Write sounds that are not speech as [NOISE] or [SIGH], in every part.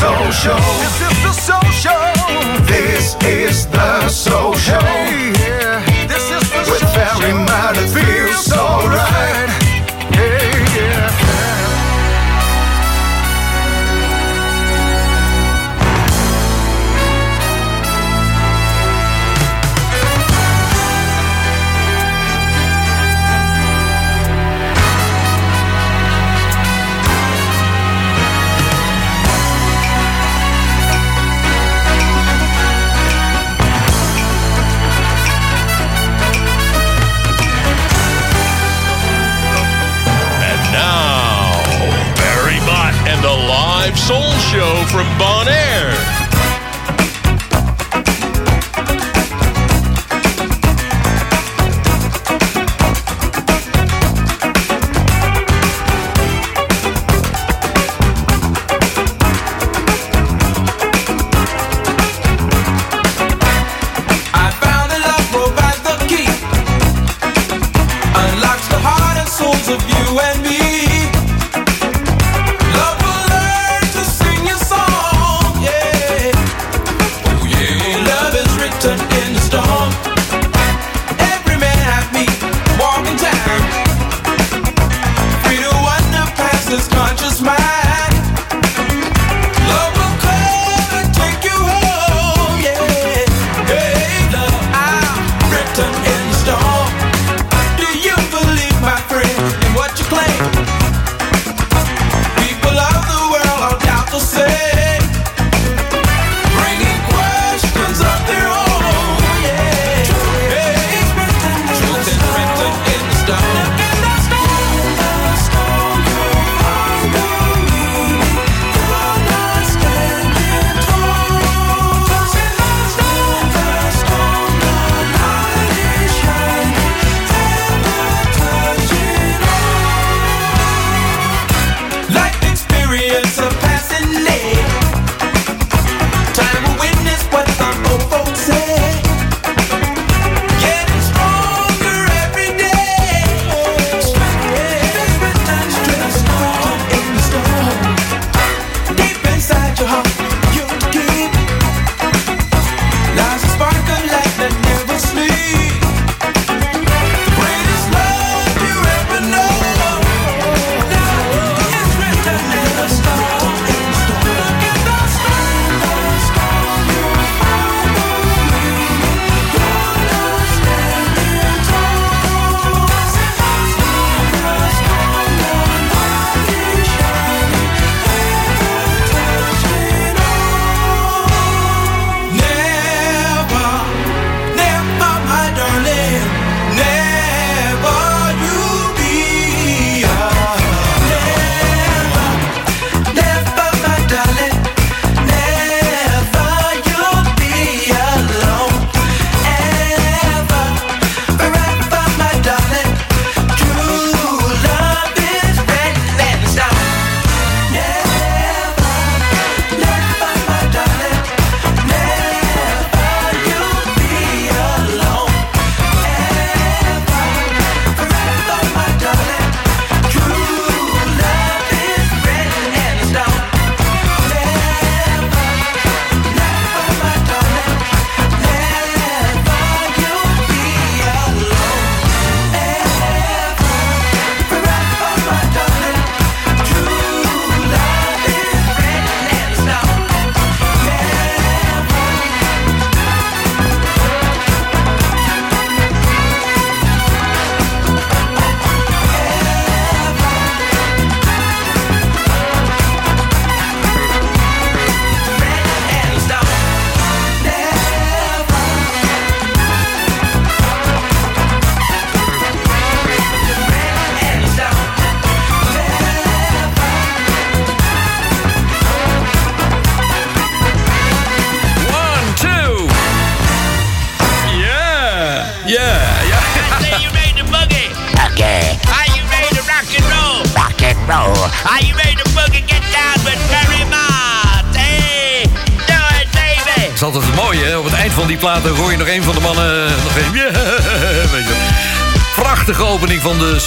Soul Show. This is the Soul Show. This is the Soul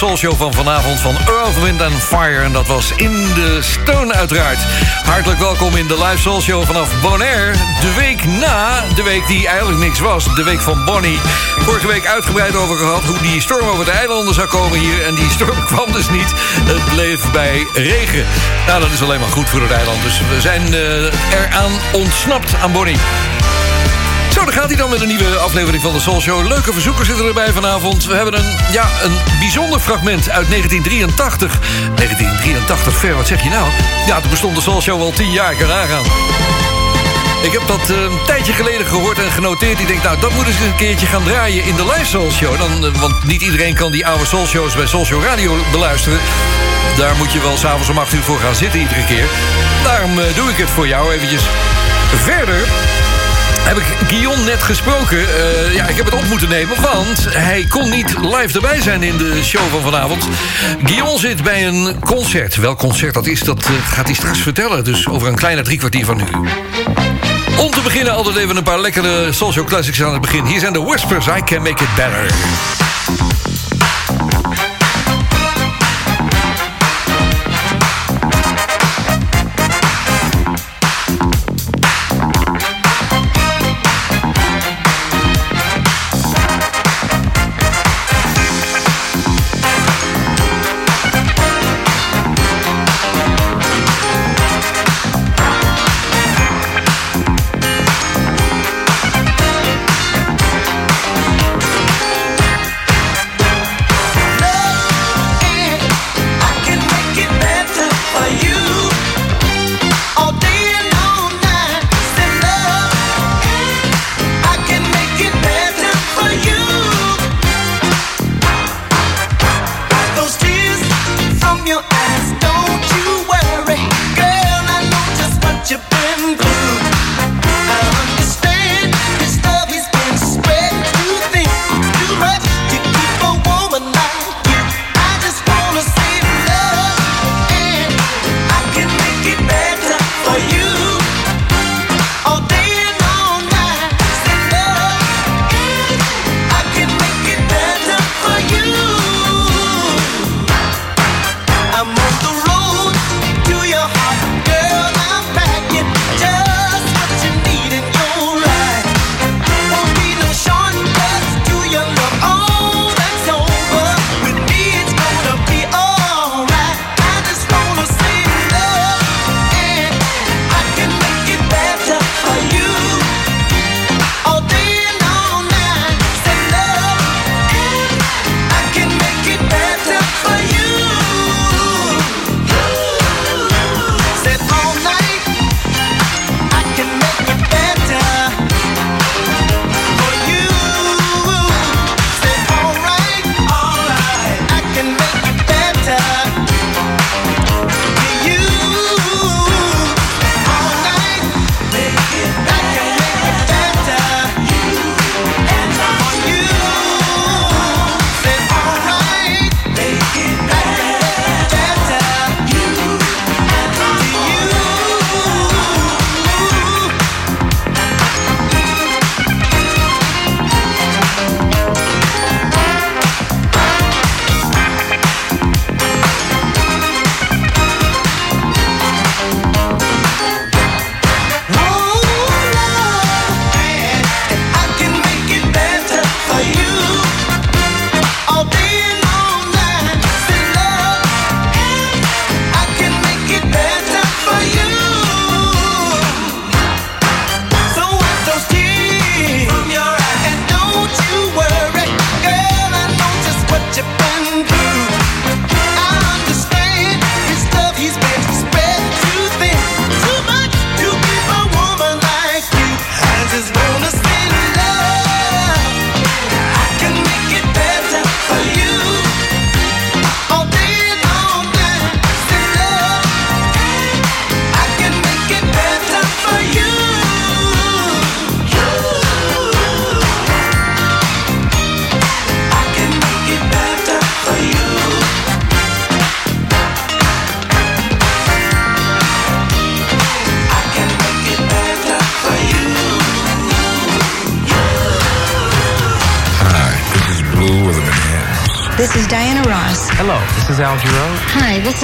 opening van vanavond van Earth, Wind and Fire. En dat was in de Stone uiteraard. Hartelijk welkom in de live Soul Show vanaf Bonaire. De week na, de week die eigenlijk niks was, de week van Bonnie. Vorige week uitgebreid over gehad hoe die storm over de eilanden zou komen hier. En die storm [LAUGHS] kwam dus niet. Het bleef bij regen. Nou, dat is alleen maar goed voor het eiland. Dus we zijn uh, eraan ontsnapt aan Bonnie. Zo, dan gaat hij dan met een nieuwe aflevering van de Soul Show. Leuke verzoekers zitten erbij vanavond. We hebben een, ja, een bijzonder fragment uit 1983. 1983, ver, wat zeg je nou? Ja, toen bestond de Soul Show al tien jaar, kan aangaan. Ik heb dat uh, een tijdje geleden gehoord en genoteerd. Ik denk, nou, dat moet eens een keertje gaan draaien in de live Soul Show. Dan, uh, want niet iedereen kan die oude Soul Shows bij Soul Show Radio beluisteren. Daar moet je wel s'avonds om 8 uur voor gaan zitten iedere keer. Daarom uh, doe ik het voor jou eventjes. Verder heb ik Guillaume net gesproken. Uh, ja, ik heb het op moeten nemen, want hij kon niet live erbij zijn in de show van vanavond. Guillaume zit bij een concert. Welk concert dat is, dat uh, gaat hij straks vertellen. Dus over een kleine drie kwartier van nu. Om te beginnen altijd even een paar lekkere social classics aan het begin. Hier zijn de Whispers, I Can Make It Better.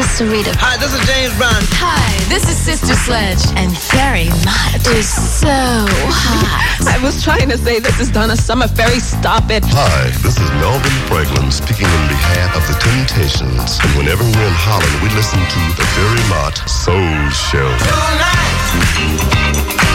Sarita. Hi, this is James Brown. Hi, this is Sister Sledge. And Fairy Mutt is so hot. I was trying to say this is Donna Summer. Fairy, stop it. Hi, this is Melvin Franklin speaking in behalf of the Temptations. And whenever we're in Holland, we listen to the Fairy Mutt Soul Show. Tonight.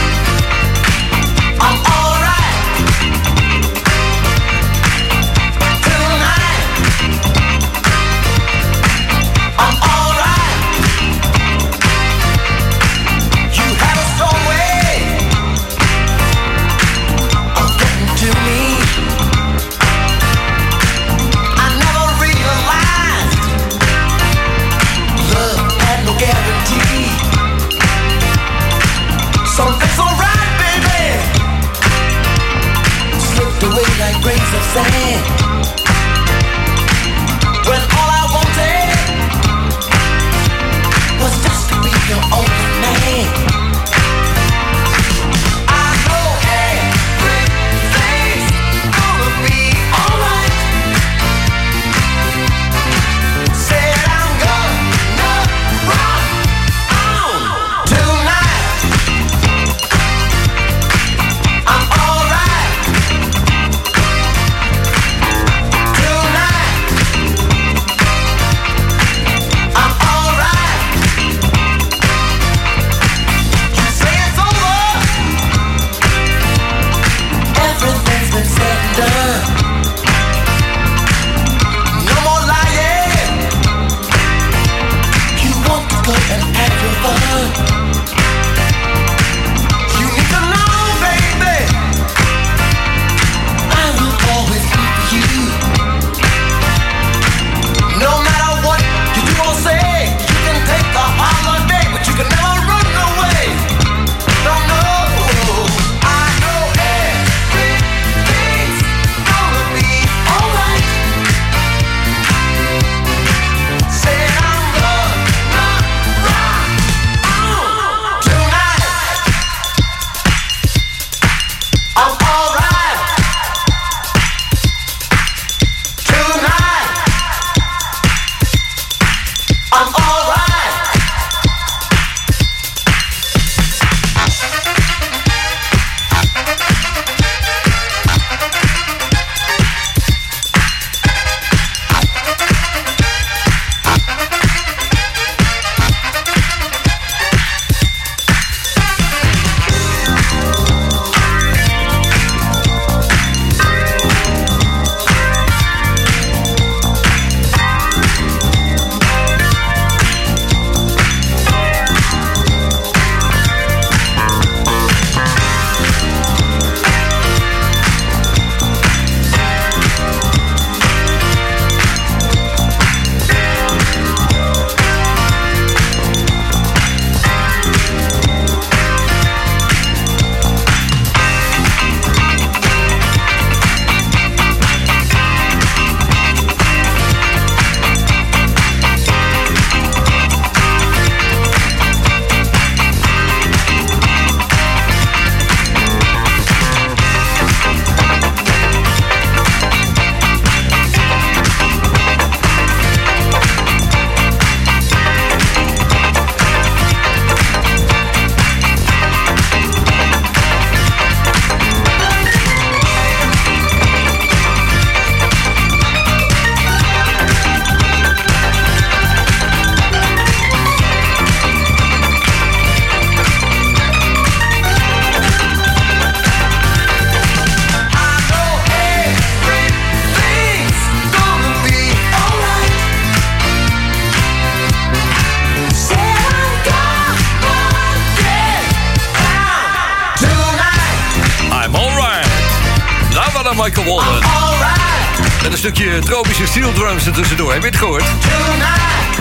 steel drums er tussendoor. Heb je het gehoord?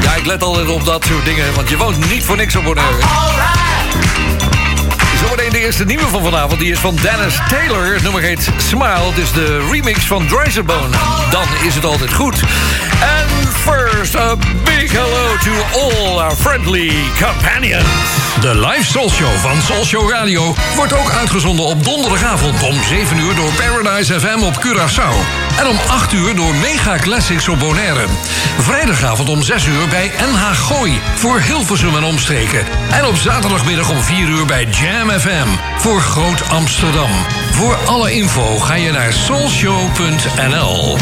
Ja, ik let altijd op dat soort dingen, want je woont niet voor niks op Bonaire. Zometeen de eerste nieuwe van vanavond. Die is van Dennis Taylor. Het nummer heet Smile. Het is de remix van Dreiserbone. Dan is het altijd goed. En first up to all our friendly companions. De live Soul Show van Soul Show Radio wordt ook uitgezonden op donderdagavond om 7 uur door Paradise FM op Curaçao. En om 8 uur door Mega Classics op Bonaire. Vrijdagavond om 6 uur bij NH Gooi voor Hilversum en omstreken. En op zaterdagmiddag om 4 uur bij Jam FM voor Groot Amsterdam. Voor alle info ga je naar soulshow.nl.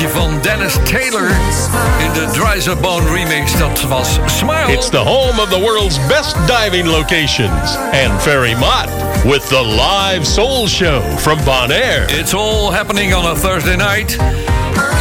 plaatje van Dennis Taylor in de remix. Dat was Smile. It's the home of the world's best diving locations. And Ferry Mott with the live soul show from Bonaire. It's all happening on a Thursday night.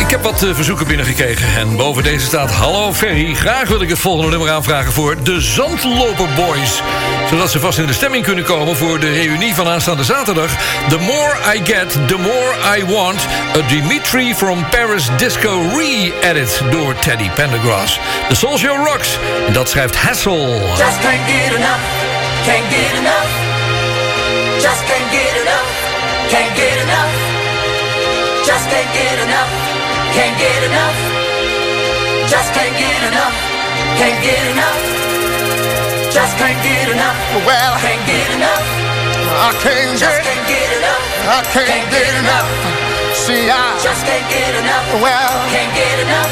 Ik heb wat eh, verzoeken binnengekregen. En boven deze staat: Hallo Ferry. Graag wil ik het volgende nummer aanvragen voor de Zandloper Boys. Zodat ze vast in de stemming kunnen komen voor de reunie van aanstaande zaterdag. The More I Get, The More I Want. A Dimitri from Paris Disco Re-edit door Teddy Pendergrass. The Soul Show Rocks. En dat schrijft Hassel. Just can't get enough. Can't get enough. Just can't get enough. Can't get enough. Just can't get enough. Can't get enough. Just can't get enough. Can't get enough. Just can't get enough. Well, can't get enough. I can't just get, can't get enough. I can't, can't get, get enough. enough. See, I just can't get enough. Well, can't get enough.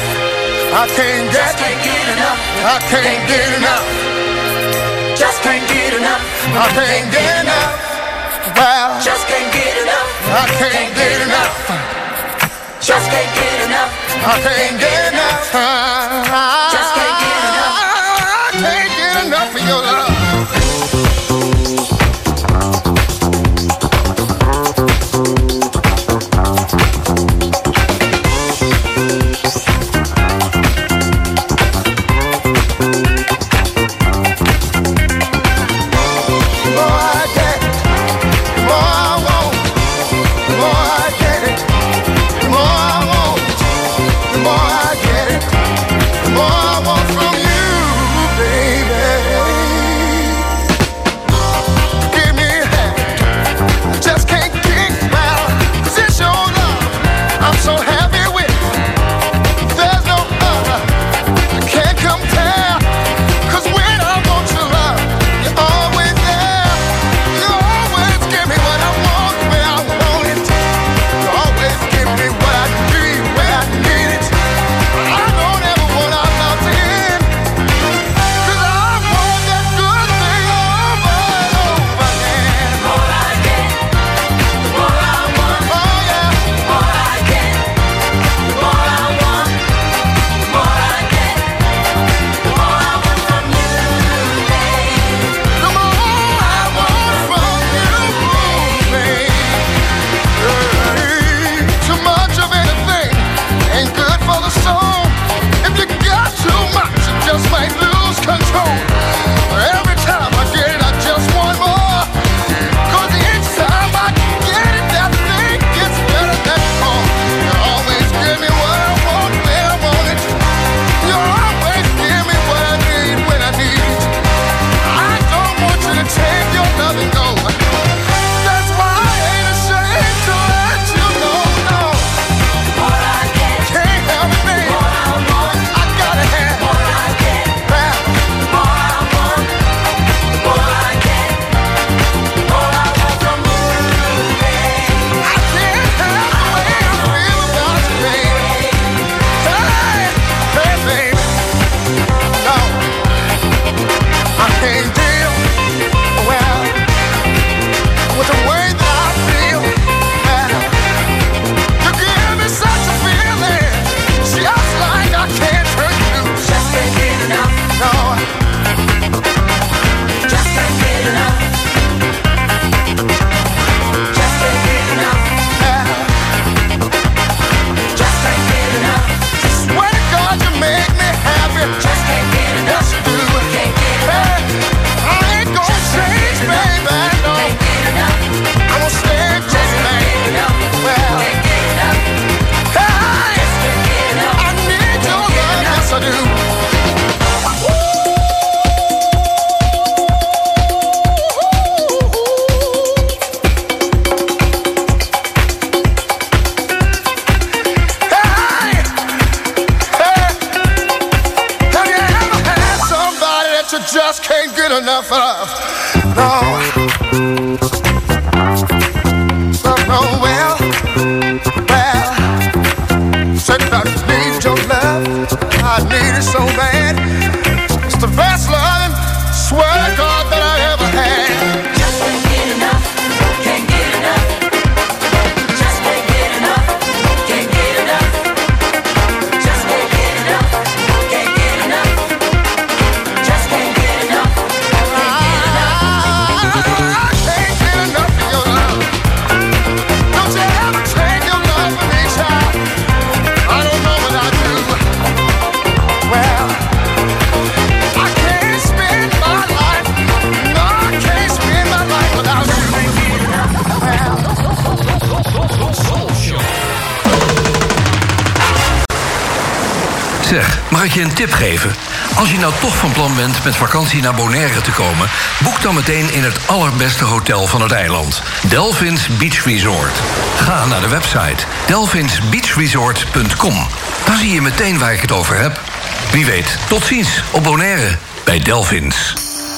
I can't get, just can't get enough. I can't, can't get, get enough. enough. Just can't get enough. I can't, can't get enough. enough. Well, just can't get enough. I can't, can't get, get enough. enough. Just can't get enough. I can't get enough. Just can't get enough. I can't get enough of your love. Met vakantie naar Bonaire te komen... boek dan meteen in het allerbeste hotel van het eiland. Delphins Beach Resort. Ga naar de website delphinsbeachresort.com. Dan zie je meteen waar ik het over heb. Wie weet, tot ziens op Bonaire bij Delphins.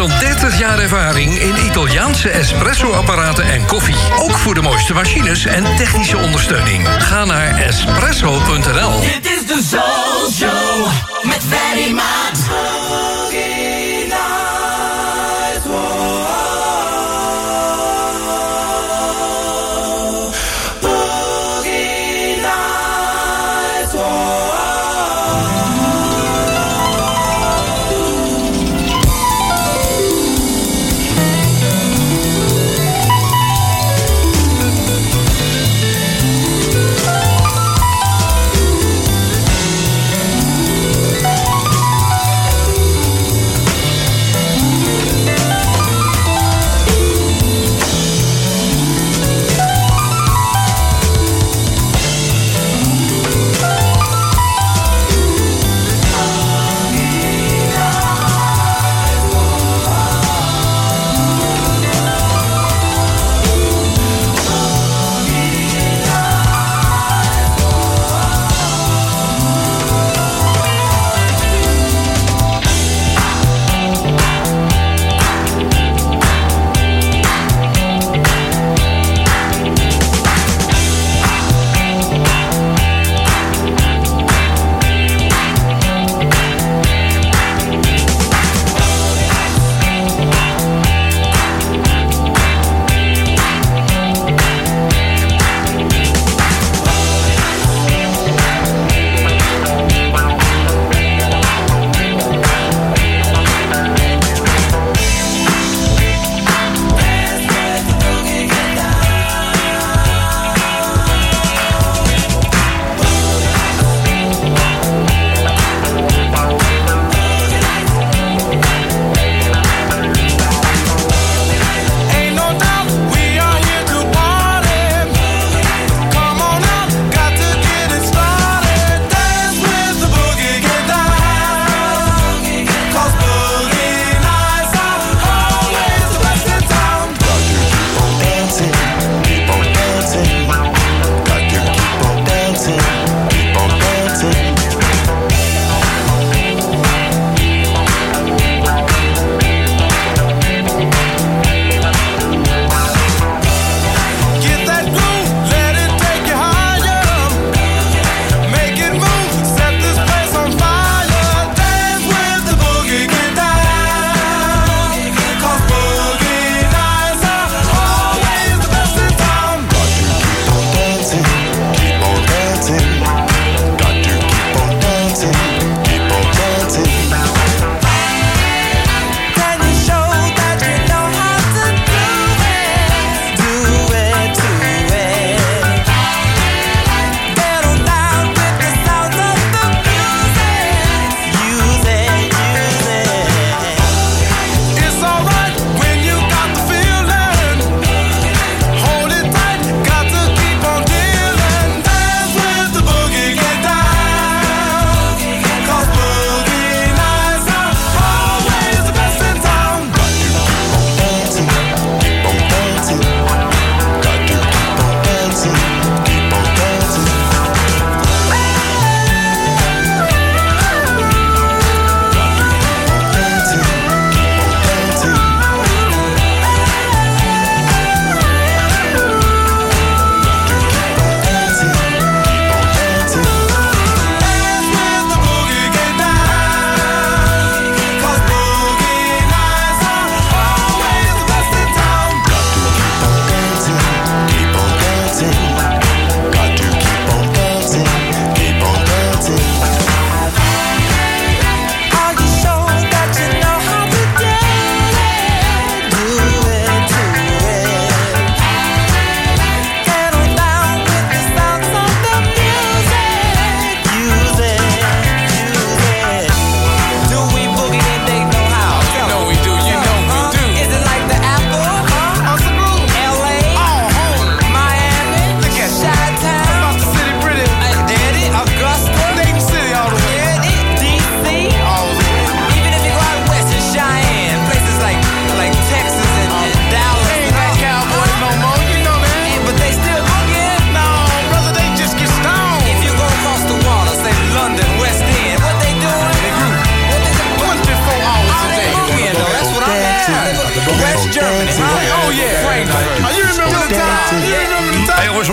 dan 30 jaar ervaring in Italiaanse espresso-apparaten en koffie. Ook voor de mooiste machines en technische ondersteuning. Ga naar espresso.nl. Dit is de Soul Show met Ferry Maat.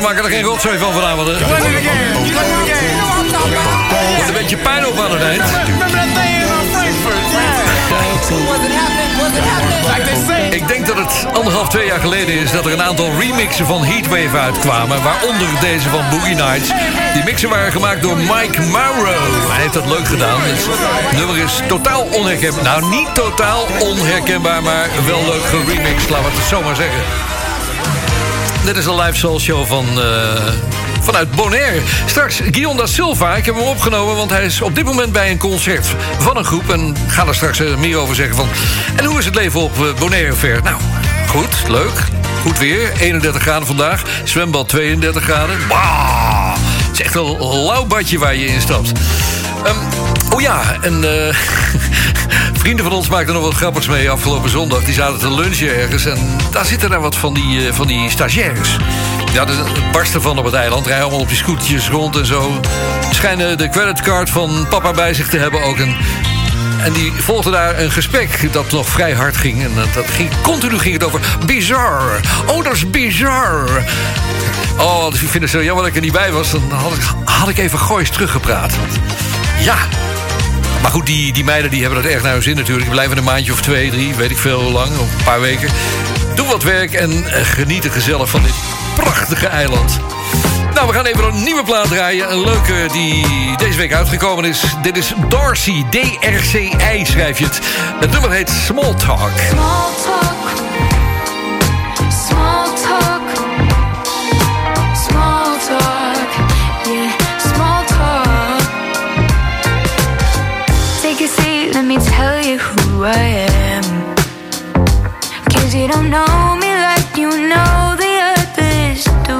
Maken er geen rotzooi van vanavond. Hè? Wordt een beetje pijn op aan het eind. Ik denk dat het anderhalf, twee jaar geleden is... dat er een aantal remixen van Heatwave uitkwamen. Waaronder deze van Boogie Nights. Die mixen waren gemaakt door Mike Mauro. Hij heeft dat leuk gedaan. Het nummer is totaal onherkenbaar. Nou, niet totaal onherkenbaar, maar wel leuk geremixed. Laten we het zo maar zeggen. Dit is een live soul show van... eh, Vanuit Bonaire. Straks Guillaume da Silva. Ik heb hem opgenomen, want hij is op dit moment bij een concert van een groep. En ga er straks eh, meer over zeggen van... En hoe is het leven op eh, Bonaire ver? Nou, goed, leuk. Goed weer. 31 graden vandaag. Zwembad 32 graden. Wauw. Het is echt een lauw badje waar je in stapt. Ehm, oh ja, en eh, [LAUGHS] vrienden van ons maakten nog wat grappigs mee afgelopen zondag. Die zaten te lunchen ergens en daar zitten daar wat van die, eh, van die stagiaires. Ja, er barsten van op het eiland. Rijden allemaal op die scootertjes rond en zo. Schijnen de creditcard van papa bij zich te hebben ook. En, en die volgde daar een gesprek dat nog vrij hard ging. En dat, ging, continu ging het over bizar. Oh, dat is bizar. Oh, dus ik vind het zo jammer dat ik er niet bij was. Dan had ik, had ik even goois teruggepraat. Ja, maar goed, die, die meiden die hebben dat erg naar hun zin natuurlijk. Die blijven een maandje of twee, drie, weet ik veel hoe lang, of een paar weken. Doe wat werk en eh, genieten gezellig van dit prachtige eiland. Nou, we gaan even een nieuwe plaat draaien. Een leuke die deze week uitgekomen is. Dit is Darcy, D-R-C-I schrijf je het. Het nummer heet Small Talk. Small talk, I am. Cause you don't know me like you know the others do.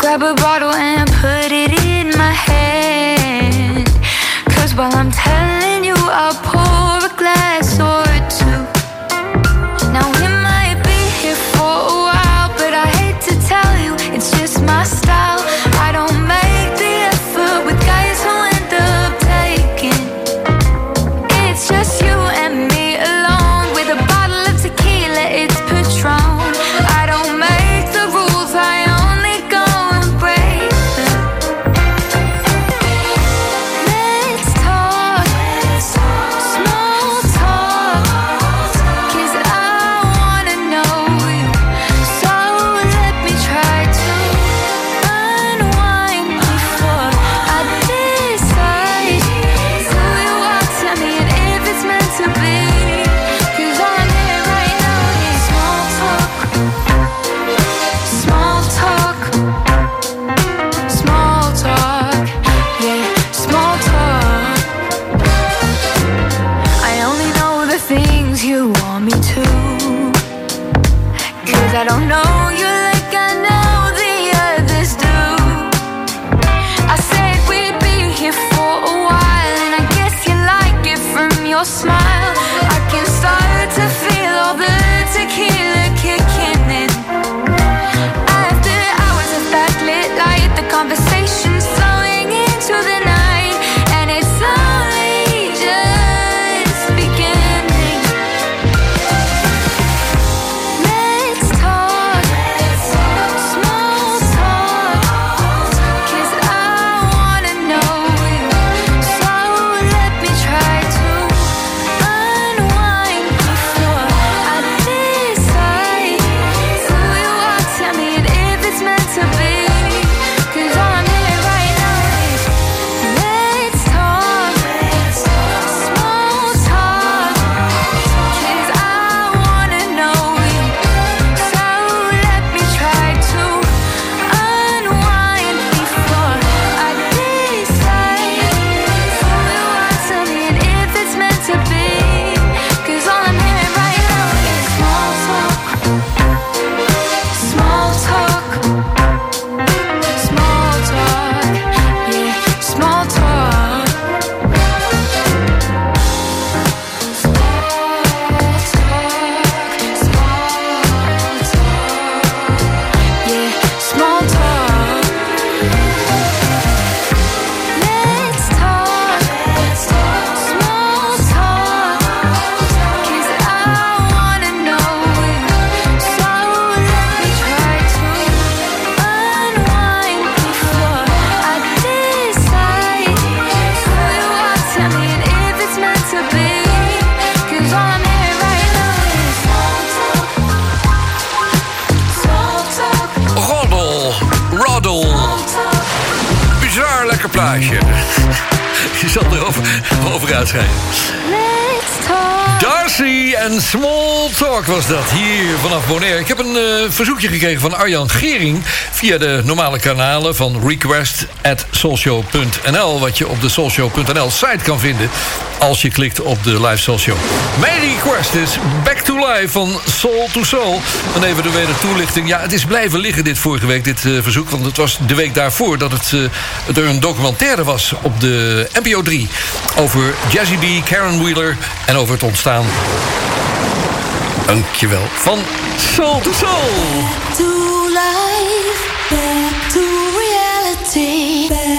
Grab a bottle and verzoekje gekregen van Arjan Gering via de normale kanalen van request at Wat je op de soulshow.nl site kan vinden als je klikt op de live soulshow. Mijn request is Back to Life van Soul to Soul. Dan even de weder toelichting. Ja, het is blijven liggen dit vorige week, dit eh, verzoek. Want het was de week daarvoor dat het, eh, er een documentaire was op de NPO 3. Over Jazzy B, Karen Wheeler en over het ontstaan Dankjewel. Van Soul to Soul. Back to life, back to reality. Back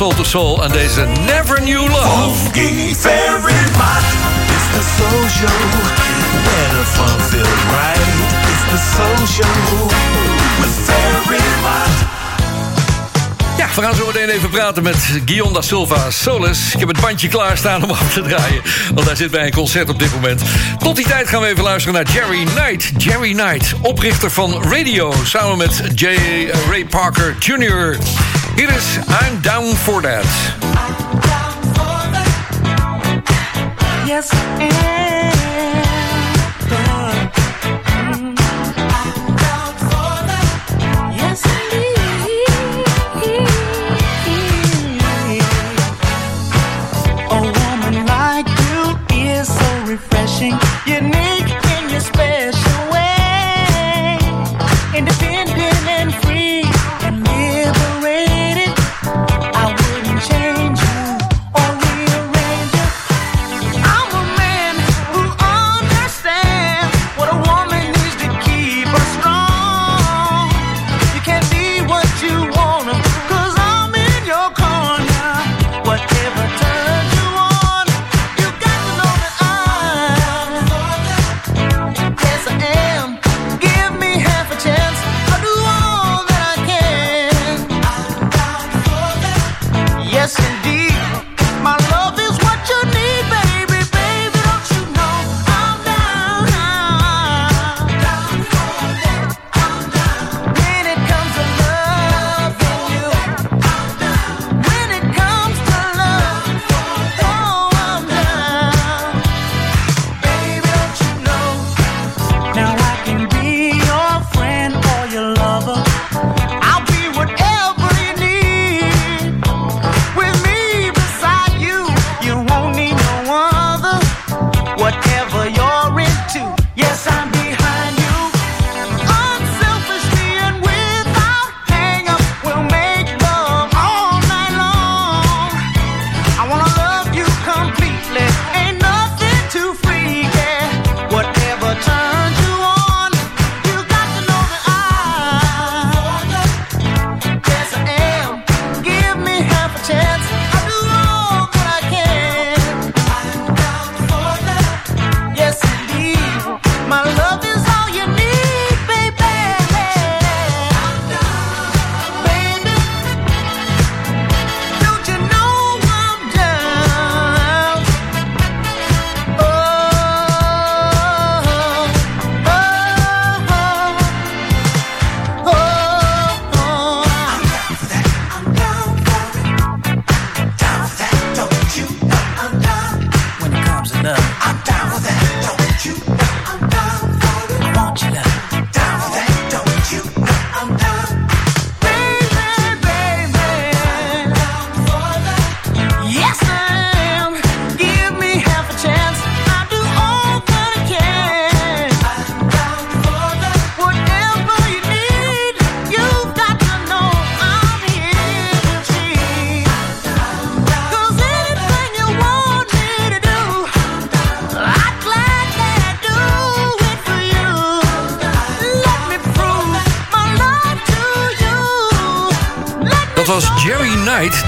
Soul to Soul. En deze Never Knew Love. Funky Fairy Mart. It's the soul show. Where the fun feels right. It's the soul show. With. Ja, we gaan zo meteen even praten met da Silva Solis. Ik heb het bandje klaarstaan om af te draaien. Want hij zit bij een concert op dit moment. Tot die tijd gaan we even luisteren naar Jerry Knight. Jerry Knight, oprichter van Radio. Samen met J. Ray Parker Jr. Hier is I'm Down For That. Yes,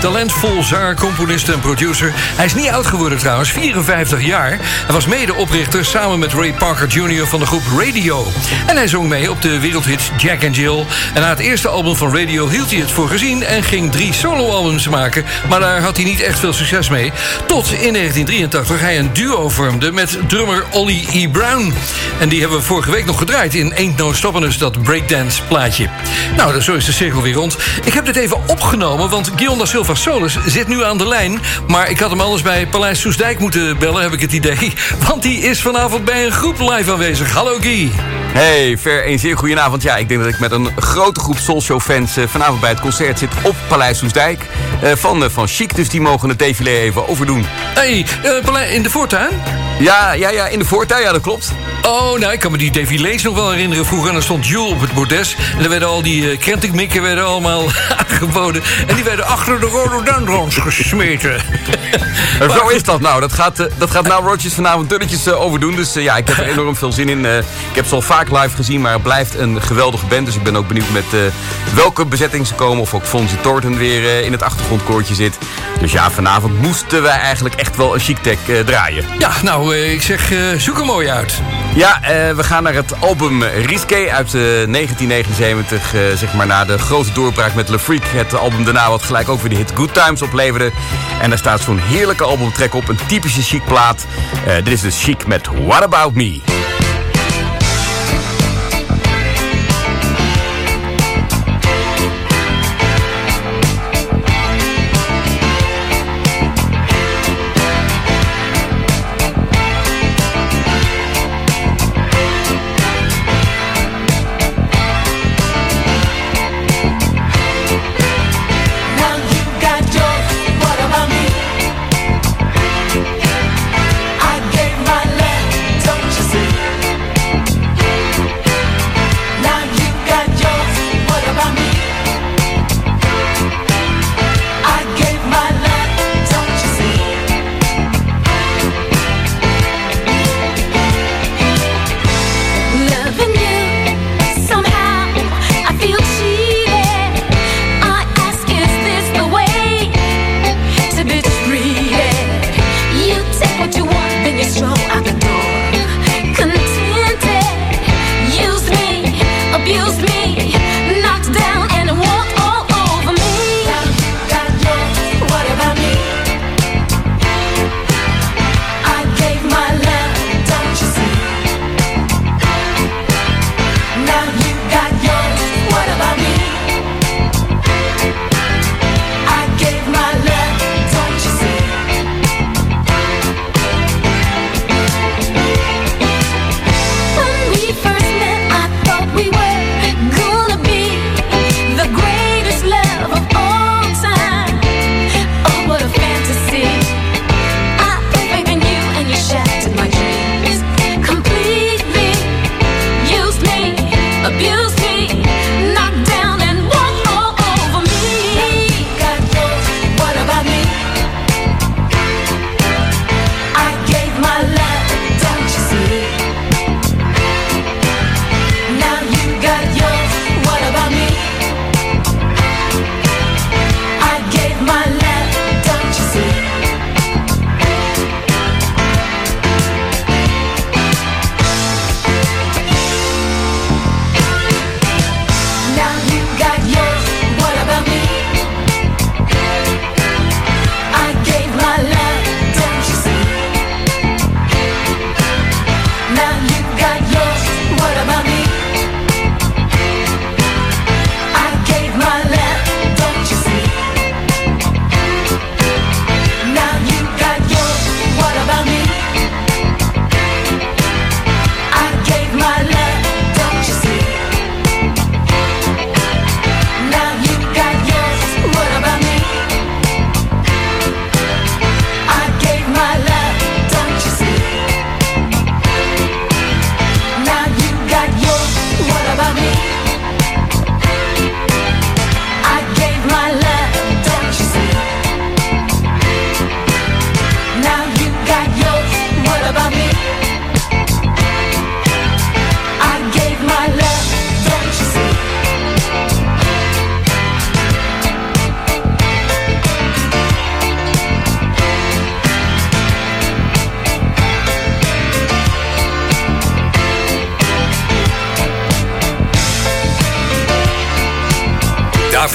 talentvol zanger, componist en producer. Hij is niet oud geworden trouwens, 54 jaar. Hij was medeoprichter samen met Ray Parker Jr. van de groep Radio. En hij zong mee op de wereldhit Jack and Jill. En na het eerste album van Radio hield hij het voor gezien... en ging drie soloalbums maken, maar daar had hij niet echt veel succes mee. Tot in 1983 hij een duo vormde met drummer Ollie E. Brown. En die hebben we vorige week nog gedraaid in Ain't No Stoppin' Us, dat breakdance plaatje. Nou, zo is de cirkel weer rond. Ik heb dit even opgenomen, want Guion da Silva Solis zit nu aan de lijn. Maar ik had hem anders bij Paleis Soesdijk moeten bellen, heb ik het idee. [LAUGHS] Want die is vanavond bij een groep live aanwezig. Hallo Guy. Hey, Ver, een zeer goede avond. Ja, ik denk dat ik met een grote groep Soulshow-fans eh, vanavond bij het concert zit op Paleis Soesdijk. Eh, van, eh, van Chic, dus die mogen het défilé even overdoen. Hey, Paleis- in de voortuin? Ja, ja, ja, in de voortuin, ja, dat klopt. Oh, nou, ik kan me die défilés nog wel herinneren. Vroeger en dan stond Jules op het bordes. En er werden al die uh, werden allemaal [LAUGHS] aangeboden. En die werden achter de rhododendrons gesmeten. En [LAUGHS] zo is dat nou. Dat gaat, eh, dat gaat nou Rogers vanavond dunnetjes eh, overdoen. Dus ja, ik heb er enorm veel zin in. Ik heb ze al vaak live gezien, maar het blijft een geweldige band. Dus ik ben ook benieuwd met welke bezetting ze komen. Of ook Fonzie Thornton weer in het achtergrondkoortje zit. Dus ja, vanavond moesten wij eigenlijk echt wel een chic tech draaien. Ja, nou, ik zeg, zoek er mooi uit. Ja, eh, we gaan naar het album Risqué uit eh, 1979. eh, zeg maar na de grote doorbraak met Le Freak. Het album daarna wat gelijk ook weer de hit Good Times opleverde. En daar staat zo'n heerlijke albumtrack op. Een typische chic plaat. Dit is dus chic met What About Me.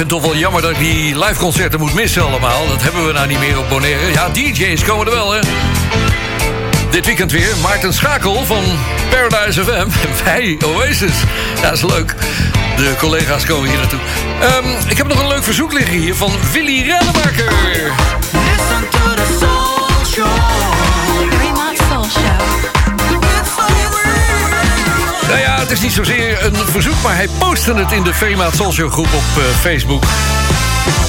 Vind toch wel jammer dat ik die live concerten moet missen allemaal. Dat hebben we nou niet meer op Bonaire. Ja, DJ's komen er wel, hè. Dit weekend weer Maarten Schakel van Paradise FM. En [LAUGHS] wij, Oasis. Ja, is leuk. De collega's komen hier naartoe. Ehm, ik heb nog een leuk verzoek liggen hier van Willy Rademaker. Listen to the soul is niet zozeer een verzoek, maar hij postte het in de Fema Social groep op eh, Facebook.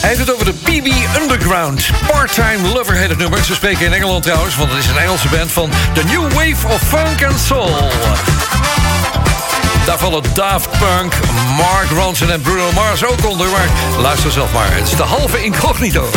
Hij heeft het over de BB Underground. Part-time lover heet het nummer. Ze spreken in Engeland trouwens, want het is een Engelse band van The New Wave of Funk and Soul. Daar vallen Daft Punk, Mark Ronson en Bruno Mars ook onder. Maar luister zelf maar, het is de halve incognito.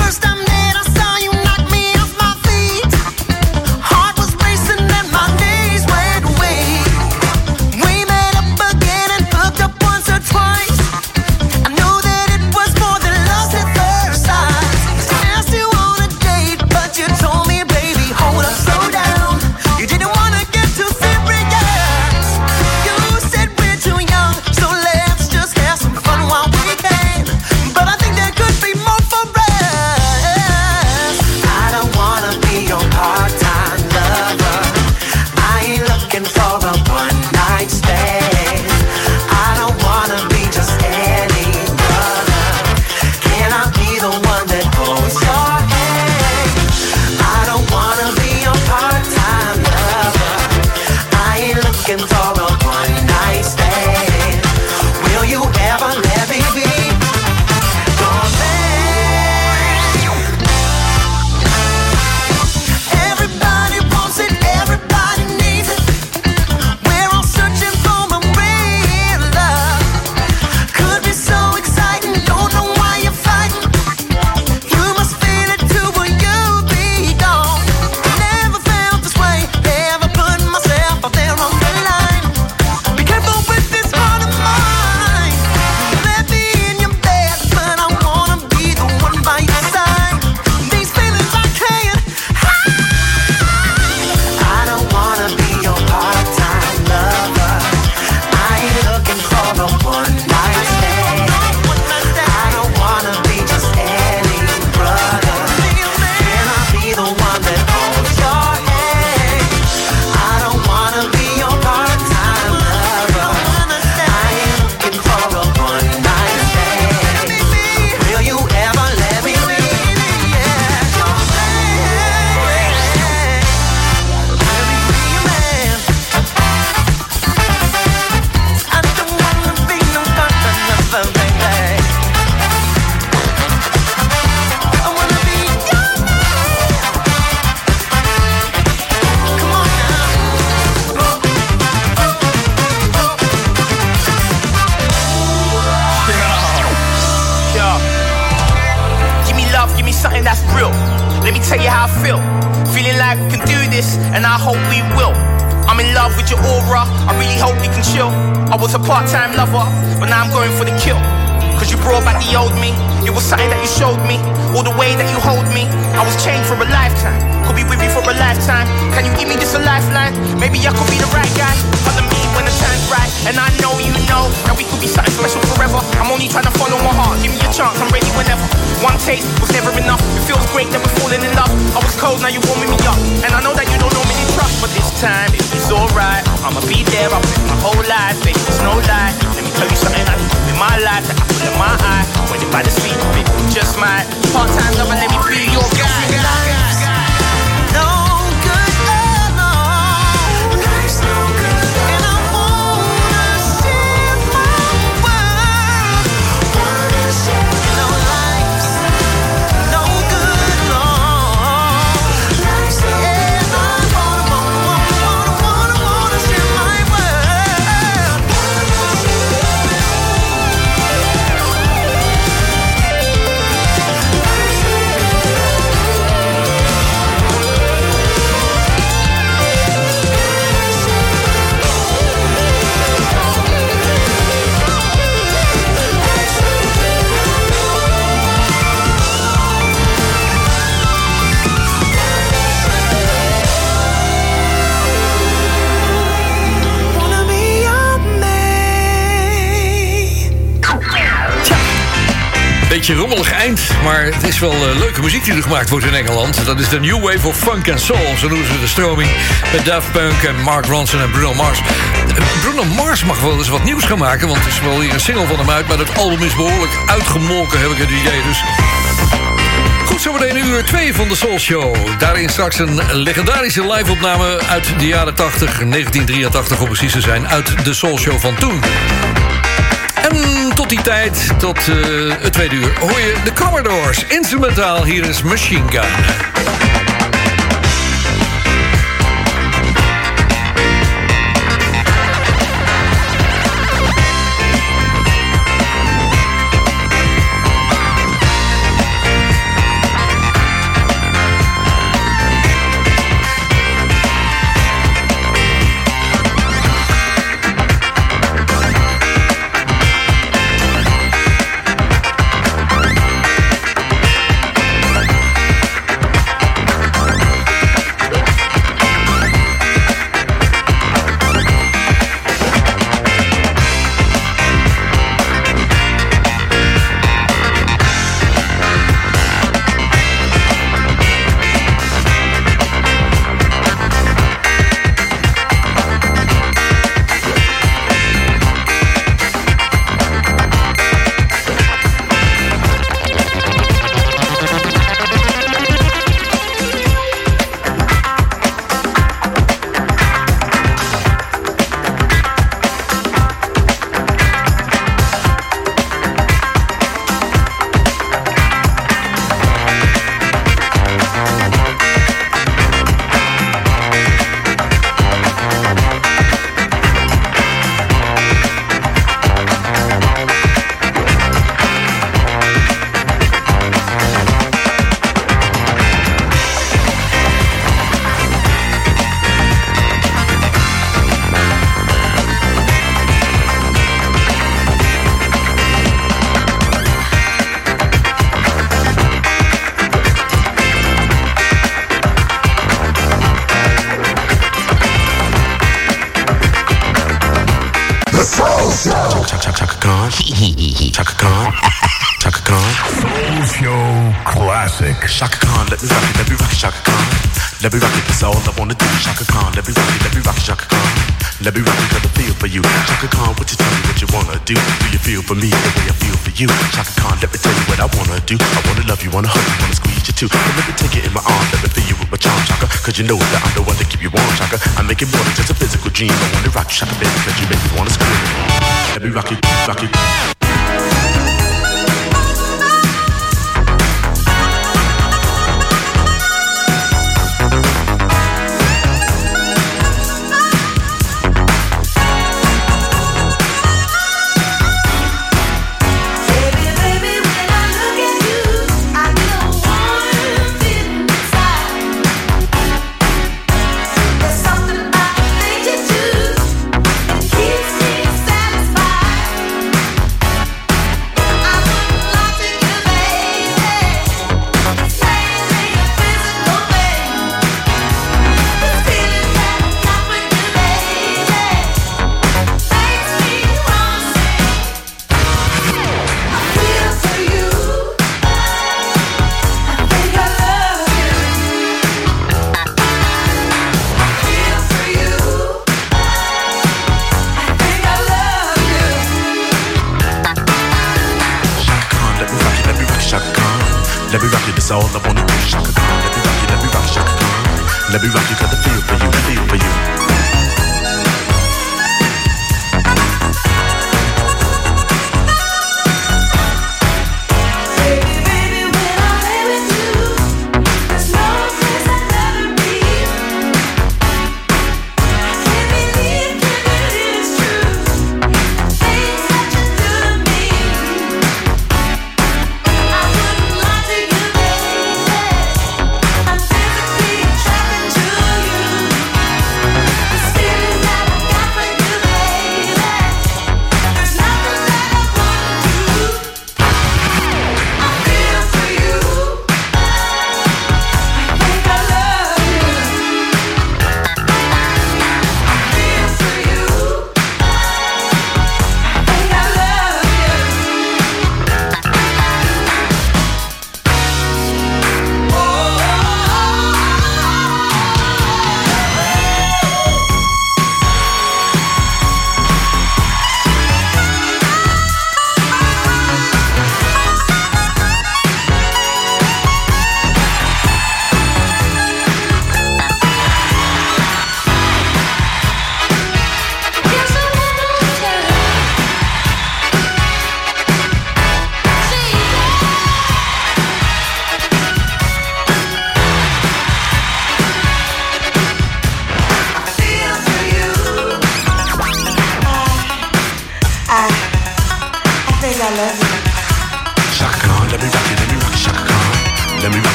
wel eh, leuke muziek die er gemaakt wordt in Engeland. Dat is de New Wave of Funk and Soul. Zo noemen ze de stroming. Met Daft Punk en Mark Ronson en Bruno Mars. Eh, Bruno Mars mag wel eens wat nieuws gaan maken. Want er is wel hier een single van hem uit. Maar dat album is behoorlijk uitgemolken, heb ik het idee. Dus Goed, zometeen uur 2 van de Soul Show. Daarin straks een legendarische live-opname uit de jaren 80, 1983 om precies te zijn, uit de Soul Show van toen. En tot die tijd, tot eh, het tweede uur, hoor je de Commodores. Instrumentaal, hier is Machine Gun. For me the way I feel for you? Shaka Khan, let me tell you what I wanna do. I wanna love you, wanna hug you, wanna squeeze you too. And let me take it in my arms, let me feel you with my charm, Shaka. Cause you know that I'm the one to keep you warm, Chaka. I make it more than just a physical dream. I wanna rock you, Shaka, baby, cause you make me wanna scream. Let me rock it, rock it. Let me rock it, that's all I wanna do. Shaka Khan, let me rock it, let me rock it, Shaka Khan. Let me rock it, cause I feel for you, feel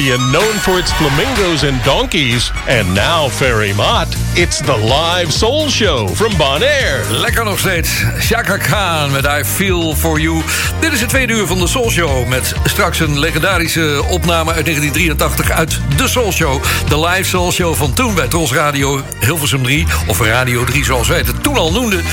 Caribbean known for its flamingos and donkeys, and now Ferry Mott, it's the live soul show from Bonaire. Lekker nog steeds. Shaka Khan met I Feel For You. Dit is het tweede uur van de Soul Show... met straks een legendarische opname uit 1983 uit de Soul Show. De live Soul Show van toen bij Tros Radio Hilversum 3... of Radio 3 zoals wij het toen al noemden.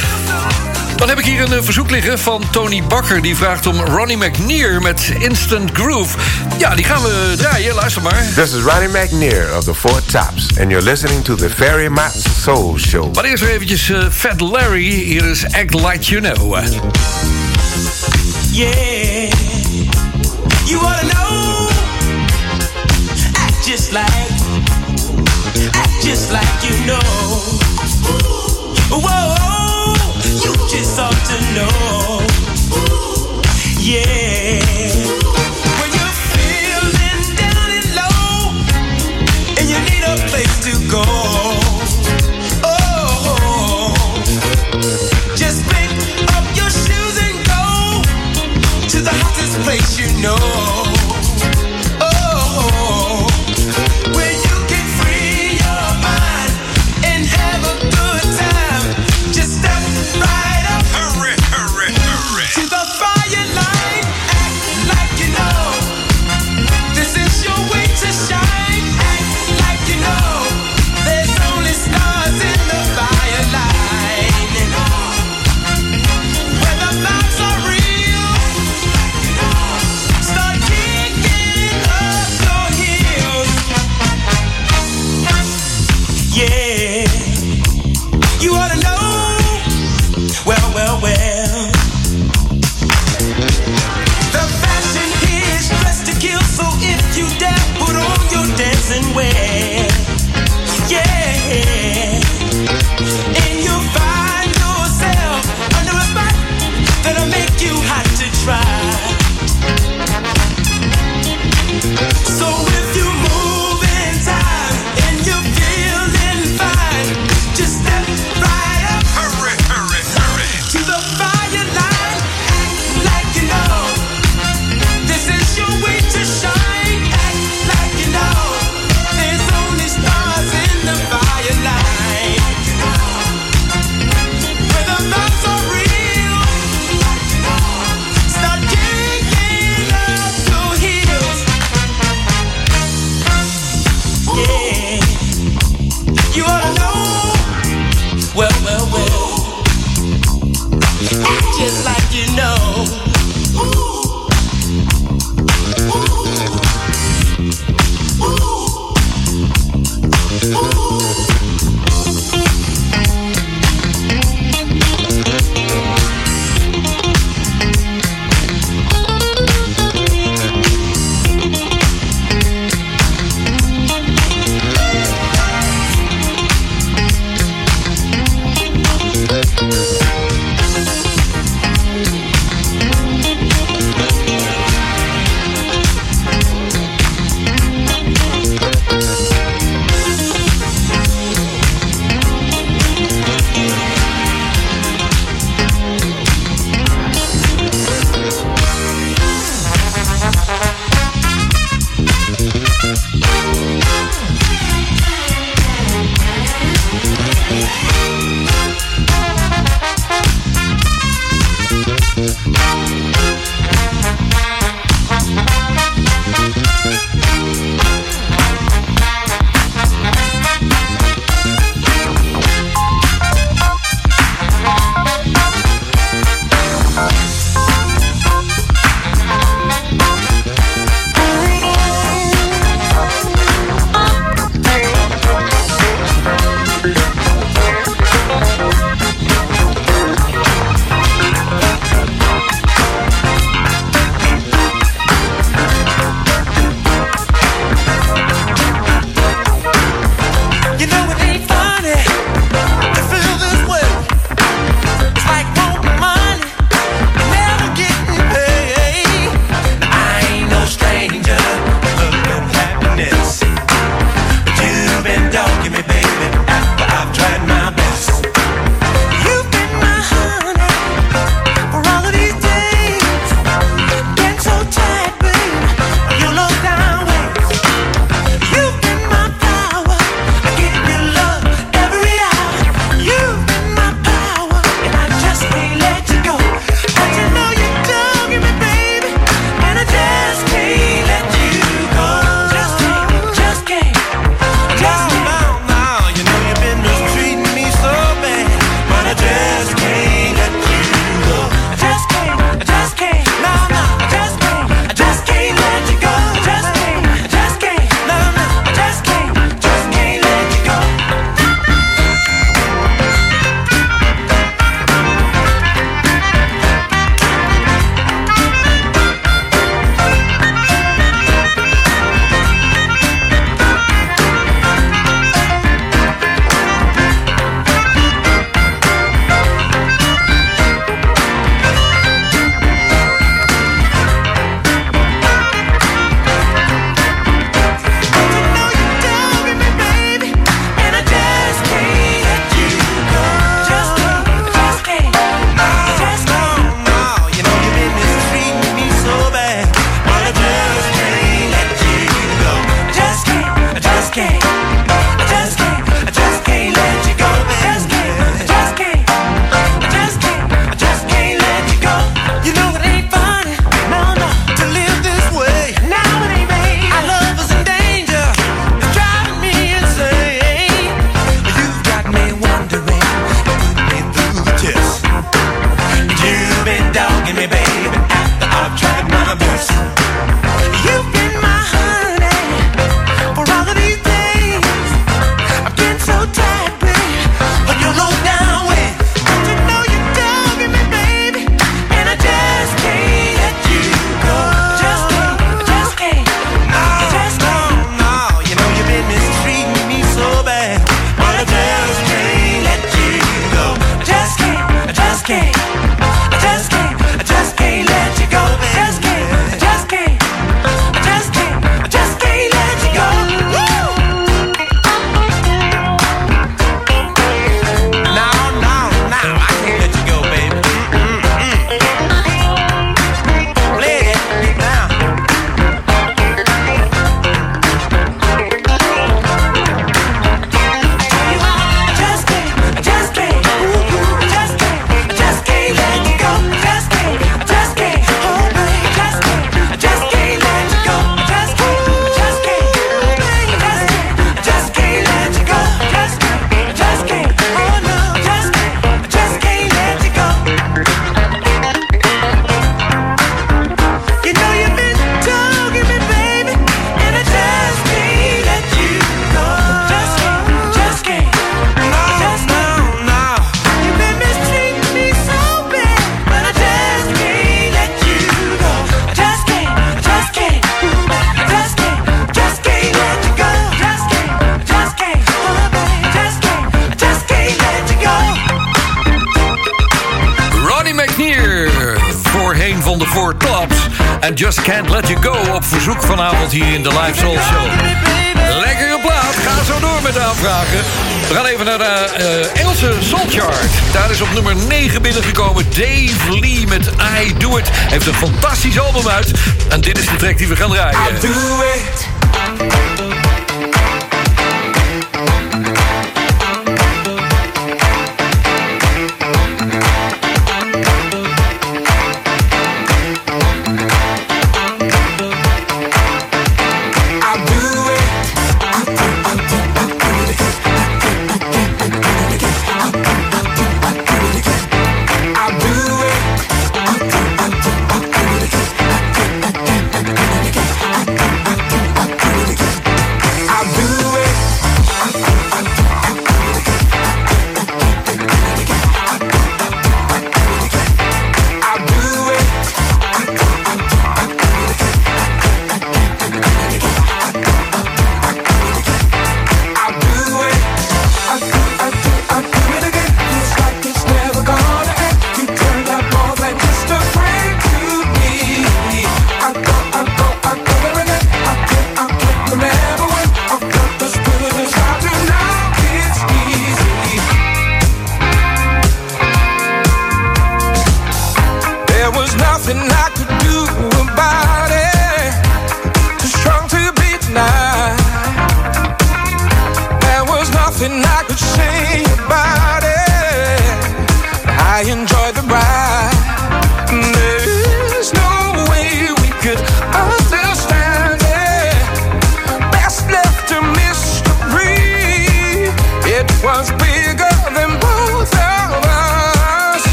Dan heb ik hier een eh, verzoek liggen van Tony Bakker. Die vraagt om Ronnie McNear met Instant Groove. Ja, die gaan we draaien. Luister maar. This is Ronnie McNear of the Four Tops, and you're listening to the Fairy Mott Soul Show. Maar eerst weer eventjes eh, Fat Larry. Hier is Act Like You Know. Yeah, you wanna know? Act just like, act just like you know. Whoa, you just ought to know. Yeah. no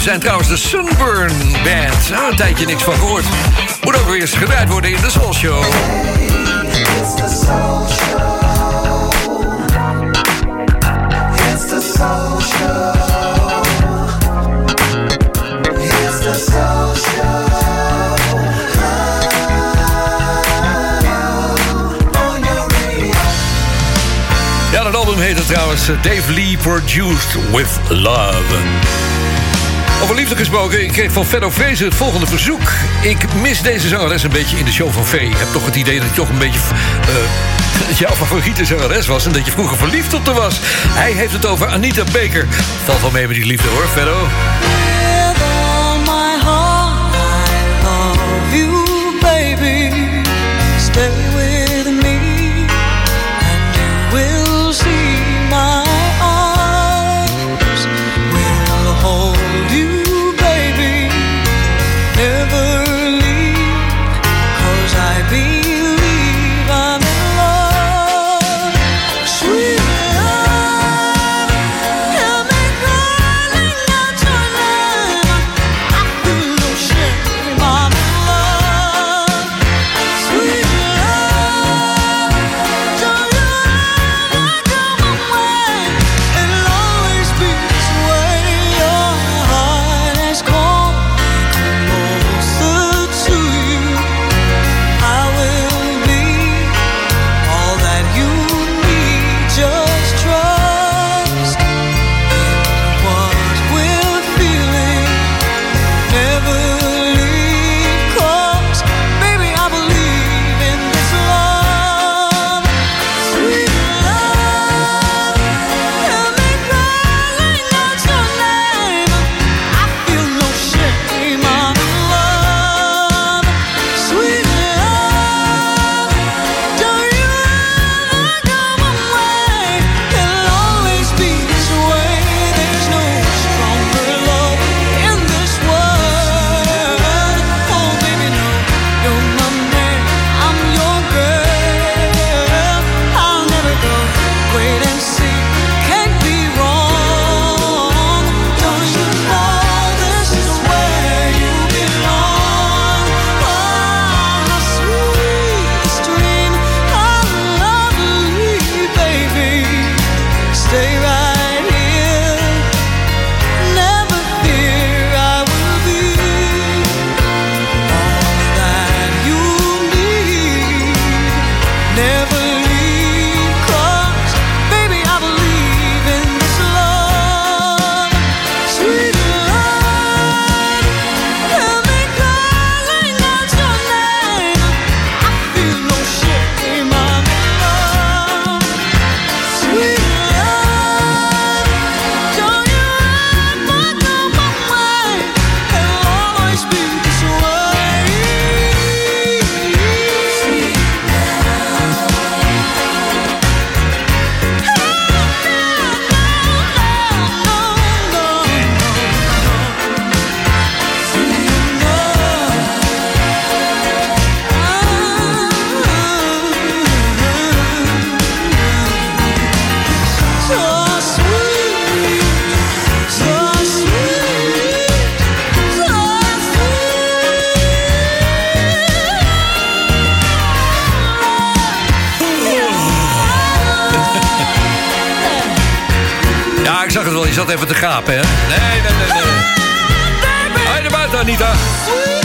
zijn trouwens de Sunburn Band. Nou, een tijdje niks van gehoord. Moet ook weer eens gedraaid worden in de Soul Show. Ja, dat album heet trouwens eh, Dave Lee Produced With Love. Over liefde gesproken, ik kreeg van Ferro Vrezen het volgende verzoek. Ik mis deze zangeres een beetje in de show van V. Ik heb toch het idee dat je toch een beetje... Uh, eh, dat [LAUGHS] jouw favoriete zangeres was en dat je vroeger verliefd op haar was. Hij heeft het over Anita Baker. Valt wel mee met die liefde hoor, Ferro. Stay with Anita.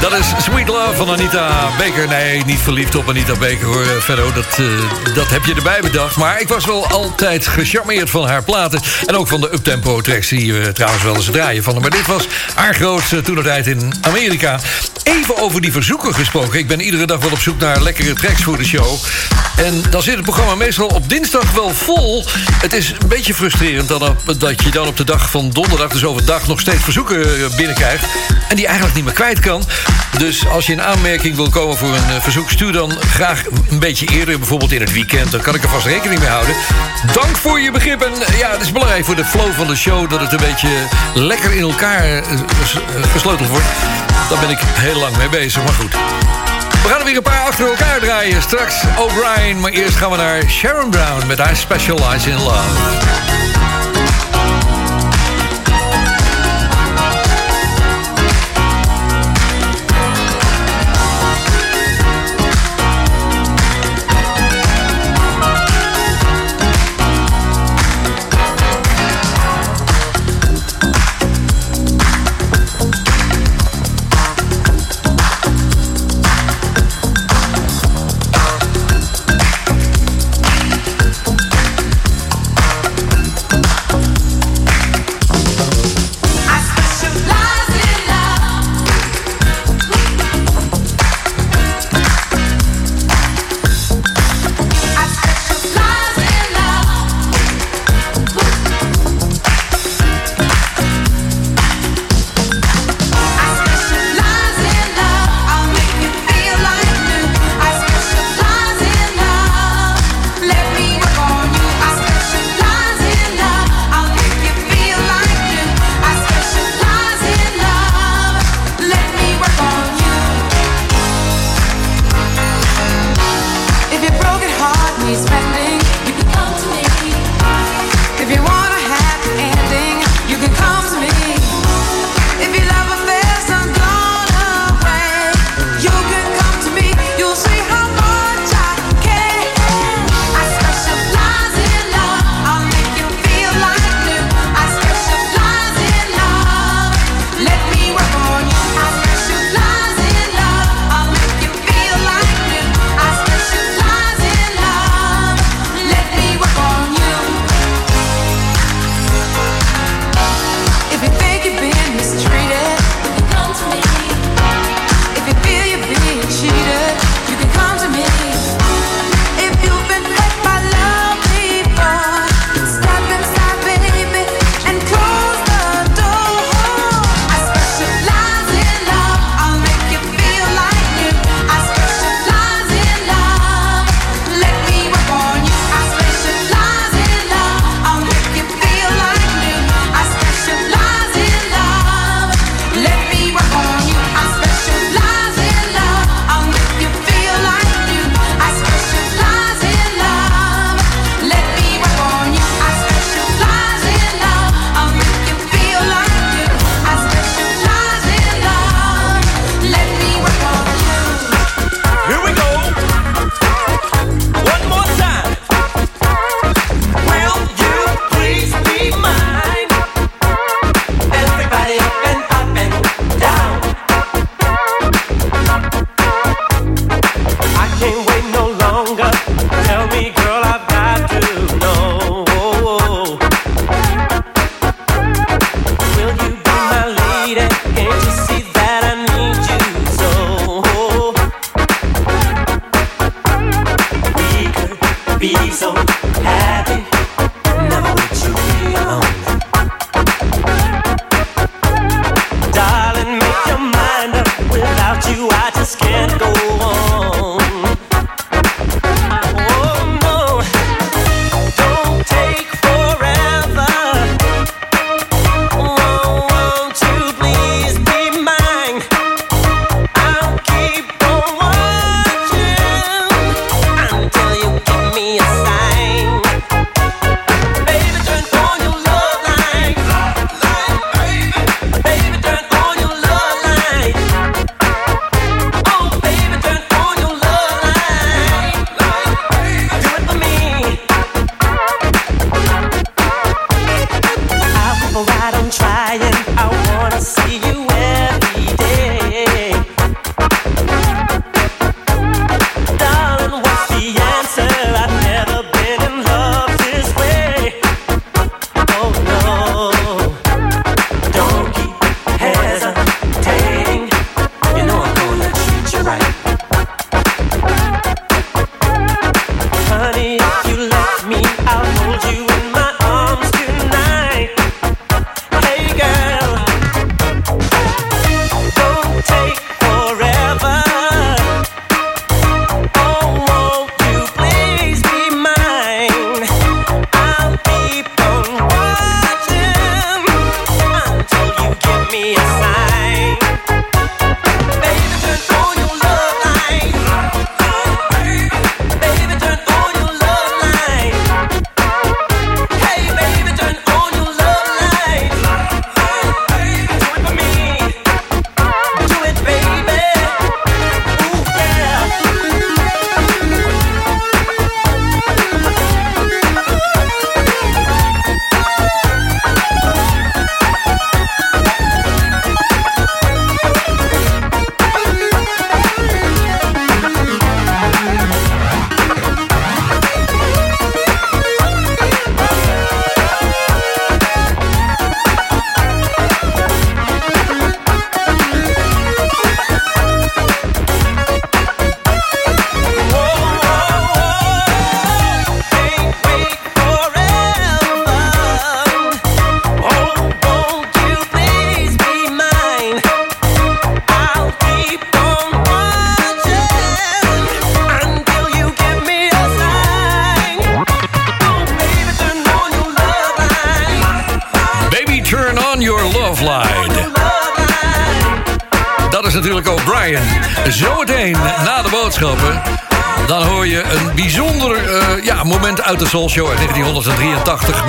Dat is Sweet Love van Anita Baker. Nee, niet verliefd op Anita Baker hoor, eh. Dat, eh, dat heb je erbij bedacht. Maar ik was wel altijd gecharmeerd van haar platen. En ook van de uptempo tracks die we trouwens wel eens draaien van. Maar dit was haar grootste tijd in Amerika. Even over die verzoeken gesproken. Ik ben iedere dag wel op zoek naar lekkere tracks voor de show. En dan zit het programma meestal op dinsdag wel vol. Het is een beetje frustrerend op- dat je dan op de dag van donderdag... dus overdag nog steeds verzoeken eh, binnenkrijgt... en die eigenlijk niet meer kwijt kan. Dus als je in aanmerking wil komen voor een eh, verzoek... stuur dan graag een beetje eerder, bijvoorbeeld in het weekend. Dan kan ik er vast rekening mee houden. Dank voor je begrip. En eh, ja, het is belangrijk voor de flow van de show... dat het een beetje lekker in elkaar eh, gesleuteld wordt. Daar ben ik heel lang mee bezig, maar goed. We gaan er weer een paar achter elkaar draaien. Straks O'Brien, maar eerst gaan we naar Sharon Brown... met I Specialize in Love.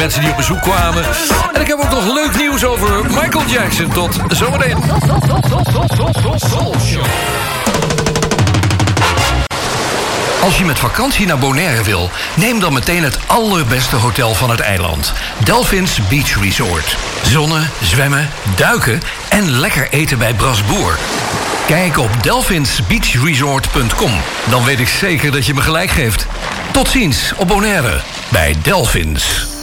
Mensen die op bezoek kwamen. En ik heb ook nog leuk nieuws over Michael Jackson. Tot zometeen. Als je met vakantie naar Bonaire wil, neem dan meteen het allerbeste hotel van het eiland. Delphins Beach Resort. Zonnen, zwemmen, duiken en lekker eten bij Brasboer. Kijk op delphinsbeachresort.com. Dan weet ik zeker dat je me gelijk geeft. Tot ziens op Bonaire bij Delphins.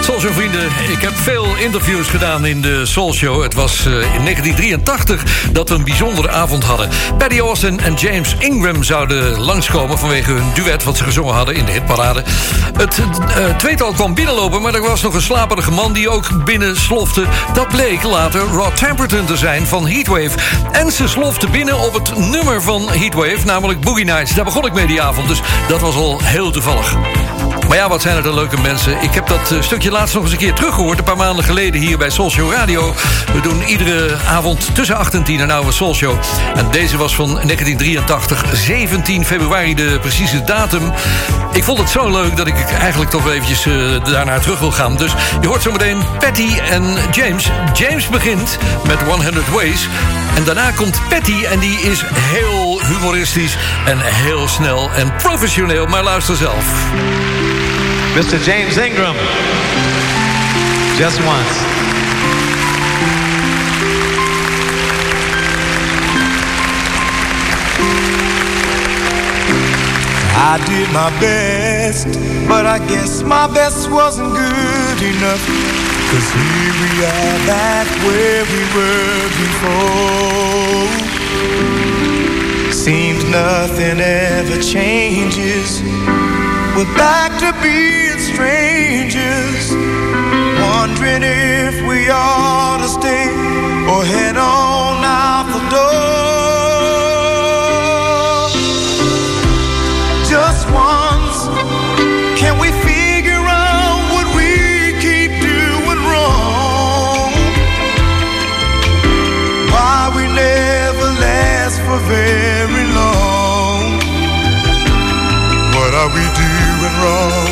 Soulshow vrienden, ik heb veel interviews gedaan in de Soul Show. Het was eh, in 1983 dat we een bijzondere avond hadden. Paddy Austin en James Ingram zouden langskomen... vanwege hun duet wat ze gezongen hadden in de hitparade. Het eh, tweetal kwam binnenlopen, maar er was nog een slaperige man... die ook binnen slofte. Dat bleek later Rod Temperton te zijn van Heatwave. En ze slofte binnen op het nummer van Heatwave, namelijk Boogie Nights. Daar begon ik mee die avond, dus dat was al heel toevallig. Maar ja, wat zijn het een leuke mensen. Ik heb dat eh, stukje laatst nog eens een keer teruggehoord... een paar maanden geleden hier bij Soul Show Radio. We doen iedere avond tussen 8 en 10 een oude Soul Show. En deze was van 1983, 17 februari, de precieze datum. Ik vond het zo leuk dat ik eigenlijk toch eventjes uh, daarnaar terug wil gaan. Dus je hoort zometeen Patty en James. James begint met 100 Ways. En daarna komt Patty en die is heel humoristisch... en heel snel en professioneel. Maar luister zelf. Mr. James Ingram. Just once. I did my best, but I guess my best wasn't good enough. Cause here we are back where we were before. Seems nothing ever changes. We're back to being strangers. Wondering if we ought to stay or head on out the door. Just once, can we figure out what we keep doing wrong? Why we never last for very long? What are we doing wrong?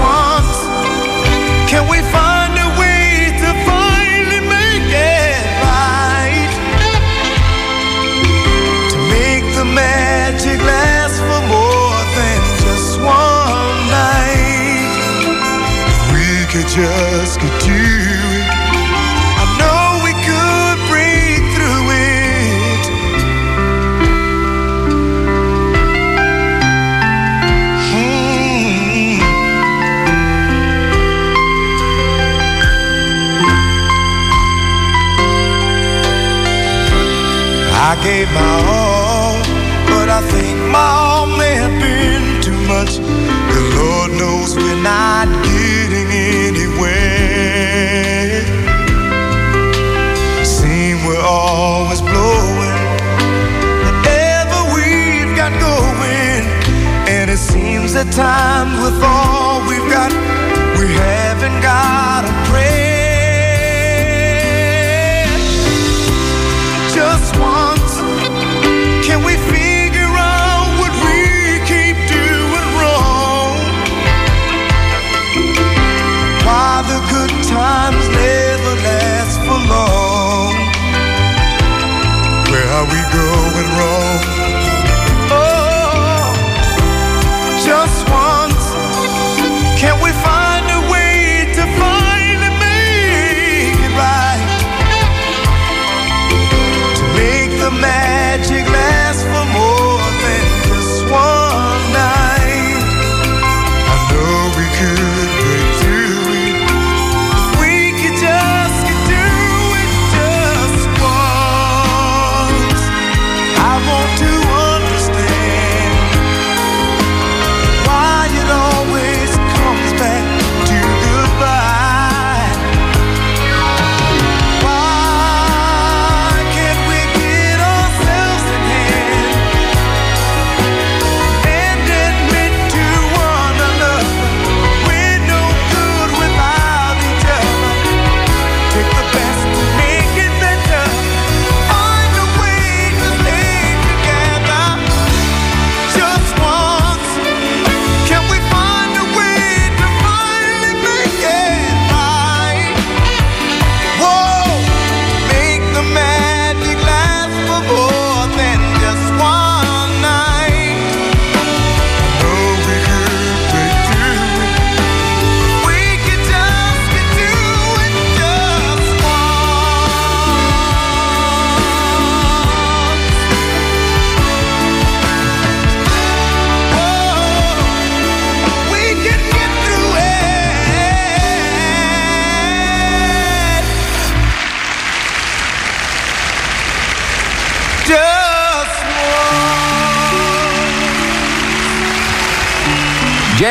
Once, can we find a way to finally make it right? To make the magic last for more than just one night. We could just get I gave my all, but I think my all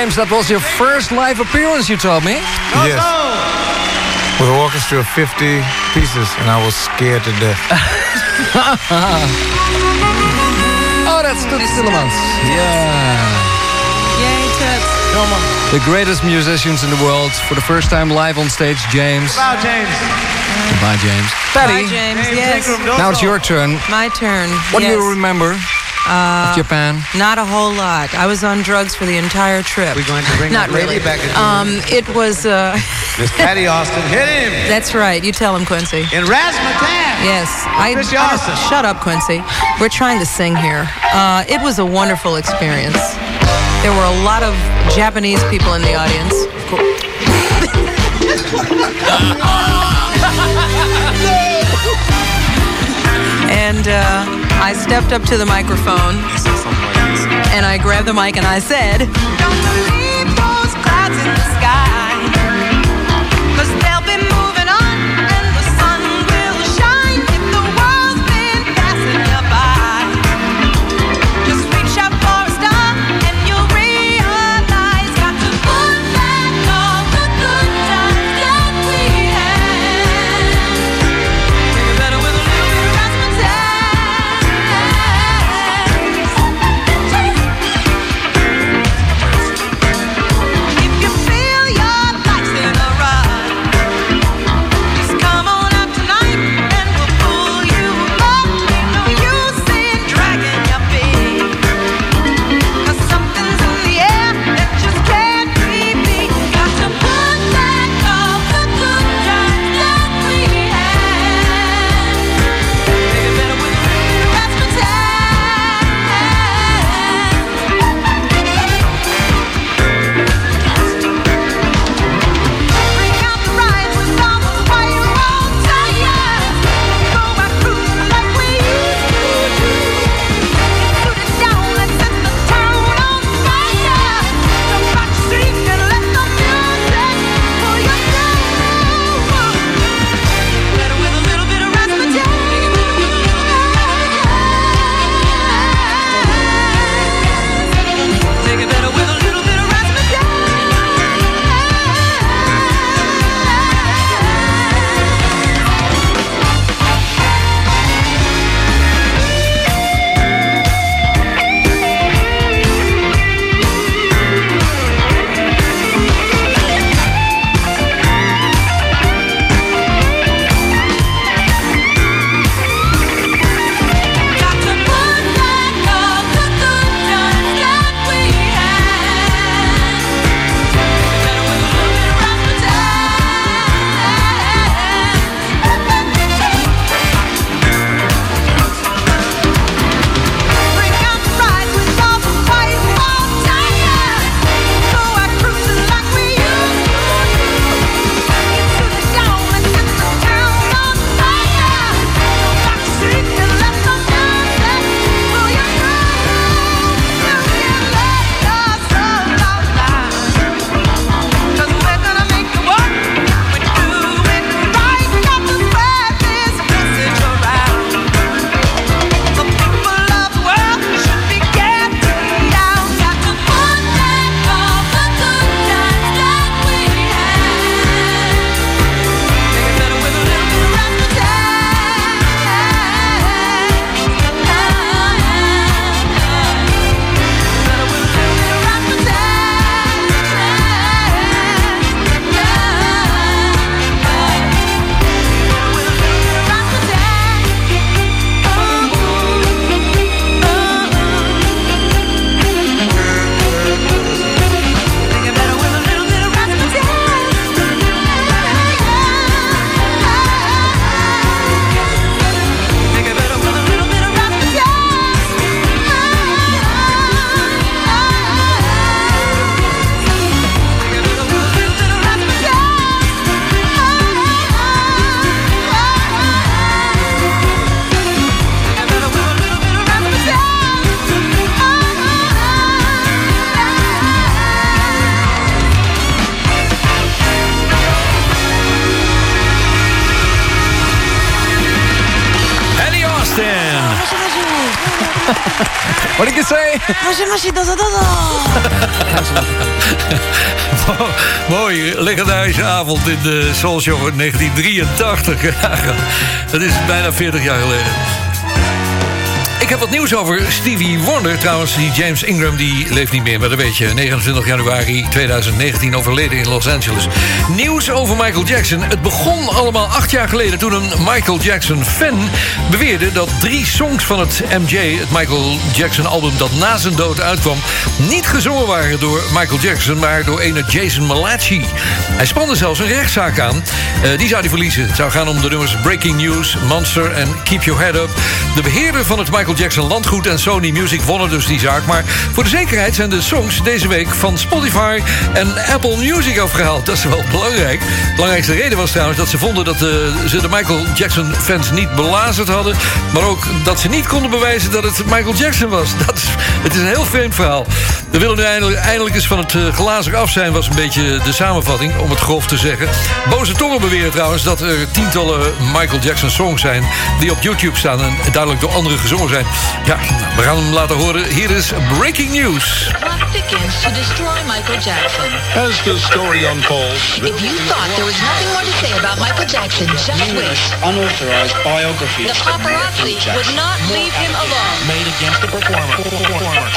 James, that was your first live appearance, you told me. Yes. With an orchestra of 50 pieces, and I was scared to death. [LAUGHS] oh, that's Tootsie Tillemans. Yeah. Yay, Toots. The greatest musicians in the world for the first time live on stage, James. Goodbye, James. Goodbye, James. Patty, Bye, James. Yes. now it's your turn. My turn. What yes. do you remember Uh, Japan? Not a whole lot. I was on drugs for the entire trip. We're going to bring [LAUGHS] Not that lady really. back again. Um, it was. Uh, [LAUGHS] Miss Patty Austin, hit him. That's right. You tell him, Quincy. In Razzmatazz. Yes. I, Chrissy I- Austin. shut up, Quincy. We're trying to sing here. Uh, it was a wonderful experience. There were a lot of Japanese people in the audience. Of course. [LAUGHS] and uh, I stepped up to the microphone and I grabbed the mic and I said, Don't believe those clouds in the sky. Say? Moshi, moshi, da, da, da, Mo- Mooi, legendarische avond in de Soul Show van 1983. [LAUGHS] Dat is bijna 40 jaar geleden. Ik heb wat nieuws over Stevie Wonder. Trouwens, die James Ingram die leeft niet meer, maar dat weet je. 29 januari 2019 overleden in Los Angeles. Nieuws over Michael Jackson. Het begon allemaal acht jaar geleden toen een Michael Jackson-fan beweerde dat drie songs van het MJ, het Michael Jackson-album dat na zijn dood uitkwam, niet gezongen waren door Michael Jackson, maar door ene Jason Malachi. Hij spande zelfs een rechtszaak aan. Eh, die zou hij verliezen. Het zou gaan om de nummers Breaking News, Monster en Keep Your Head Up. De beheerder van het Michael Jackson landgoed en Sony Music wonnen dus die zaak. Maar voor de zekerheid zijn de songs deze week van Spotify en Apple Music afgehaald. Dat is wel belangrijk. De belangrijkste reden was trouwens dat ze vonden dat eh, ze de Michael Jackson fans niet belazerd hadden. Maar ook dat ze niet konden bewijzen dat het Michael Jackson was. [LAUGHS] Dat is, het is een heel vreemd verhaal. We willen nu eindelijk, eindelijk eens van het uh, glazen af zijn, was een beetje de samenvatting, om het grof te zeggen. Boze tongen beweren trouwens dat er tientallen Michael Jackson songs zijn die op YouTube staan en duidelijk door anderen gezongen zijn. Ja, nou, we gaan hem laten horen. Hier is Breaking News. Plot thickens to destroy Michael Jackson. As the story unfolds, If you thought there was nothing more to say about Michael Jackson, just wait. unauthorized biographies The paparazzi would not leave him alone. made against the performer.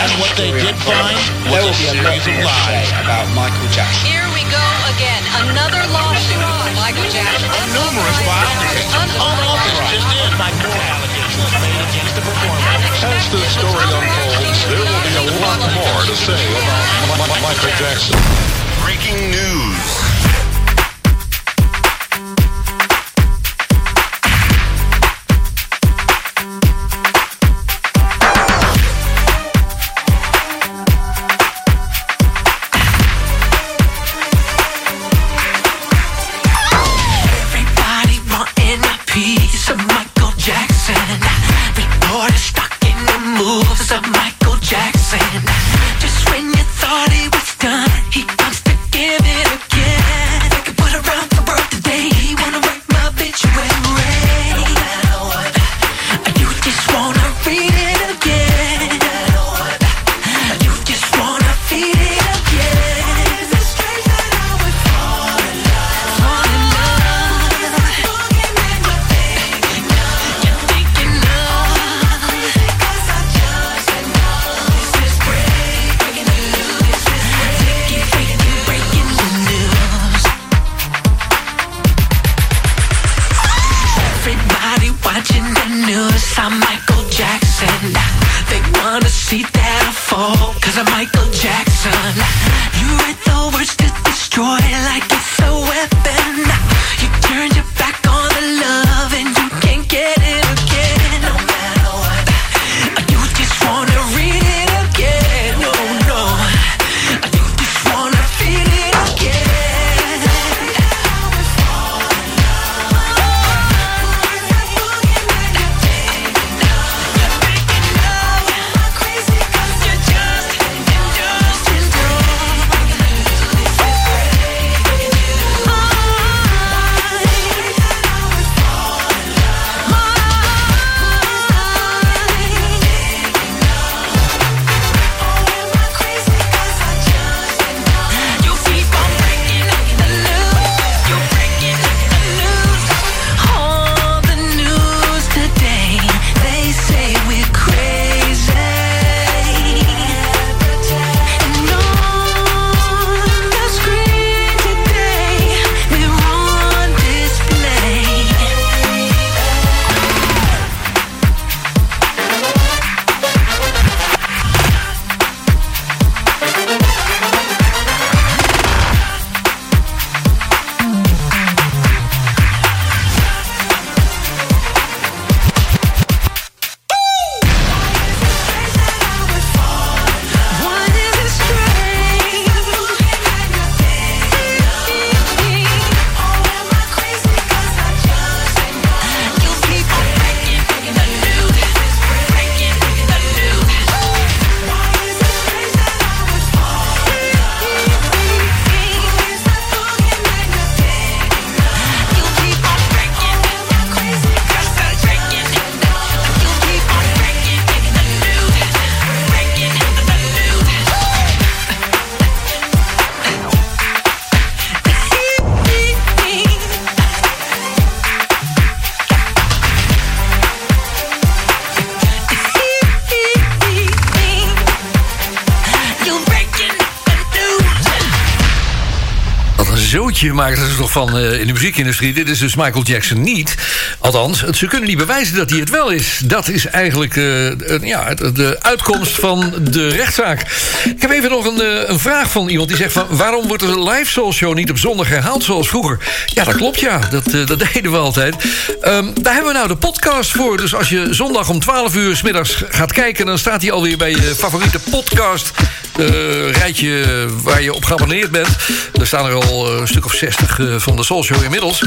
And what they did find was a series of lies about Michael Jackson. Here we go again. Another lawsuit on Michael Jackson. Numerous biographies unauthorized just in like more allegations made against the performer. As the story unfolds, there will be a lot more to say about Mi- Mi- Michael Jackson. Breaking news. Zootje maken ze toch van eh, in de muziekindustrie. Dit is dus Michael Jackson niet. Althans, ze kunnen niet bewijzen dat hij het wel is. Dat is eigenlijk eh, ja, de uitkomst van de rechtszaak. Ik heb even nog een, eh, een vraag van iemand die zegt van... waarom wordt de live soul show niet op zondag herhaald zoals vroeger? Ja, dat klopt ja. Dat, dat [LAUGHS] deden we altijd. Ehm, daar hebben we nou de podcast voor. Dus als je zondag om 12 uur middags gaat kijken... dan staat hij alweer bij je favoriete podcast... eh, rijtje waar je op geabonneerd bent. Er staan er al eh, een stuk of 60 eh, van de Soul Show inmiddels.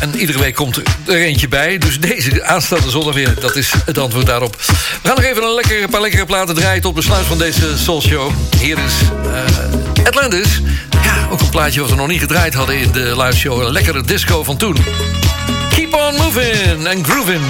En iedere week komt er eentje bij. Dus deze aanstaande zondag weer, dat is het antwoord daarop. We gaan nog even een, lekkere, paar lekkere platen draaien... tot besluit van deze Soul Show. Hier is Atlantis. Ja, ook een plaatje wat we nog niet gedraaid hadden in de live show. Een lekkere disco van toen. Keep on moving and grooving.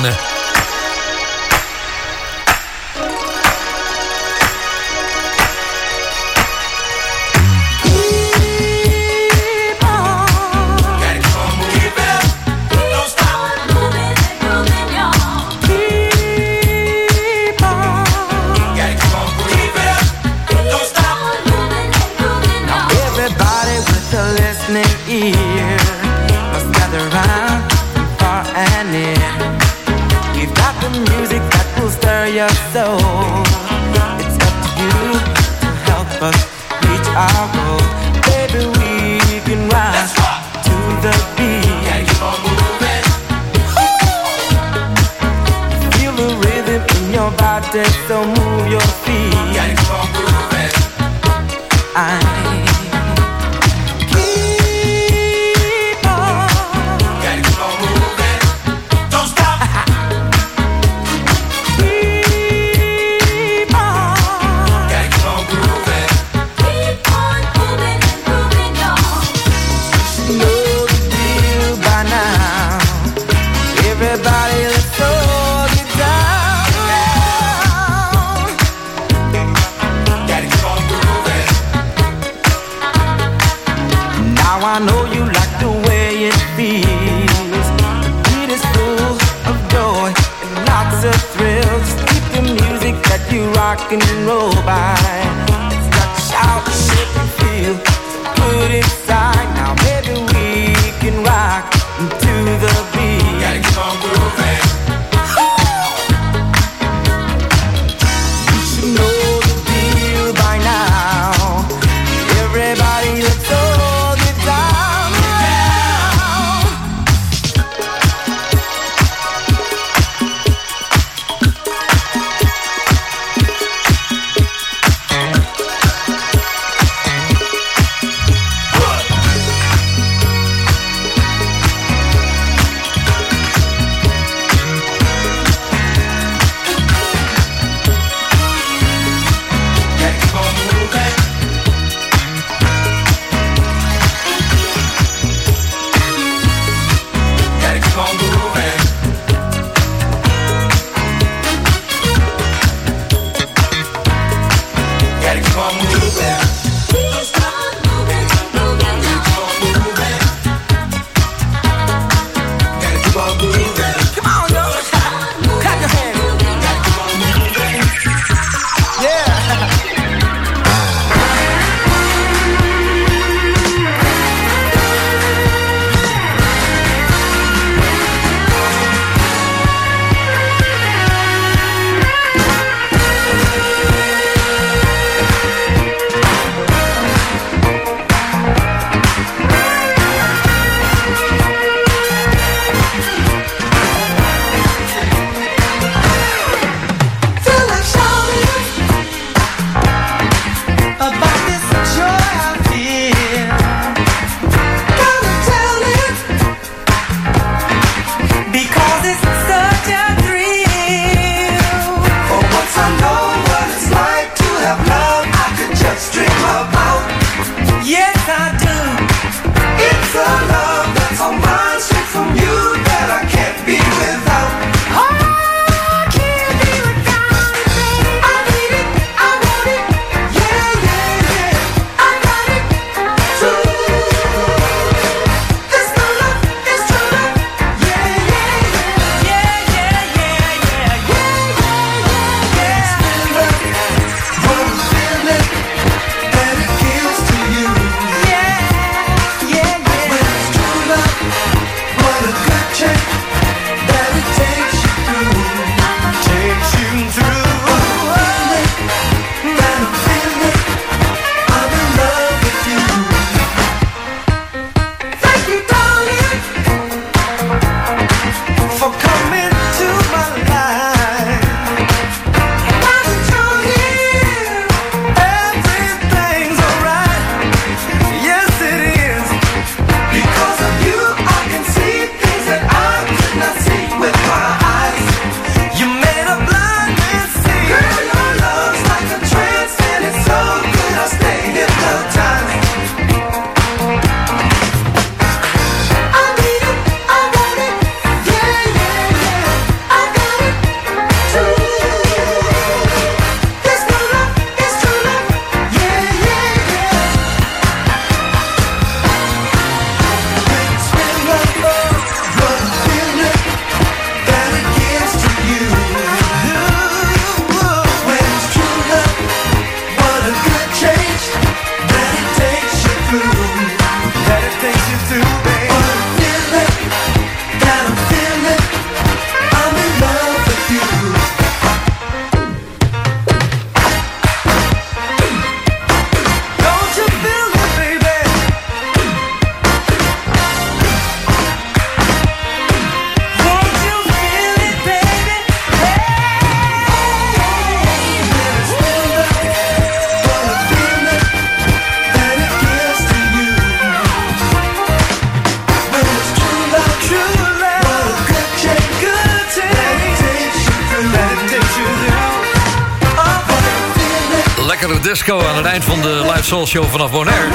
Live soul show vanaf Bonaire.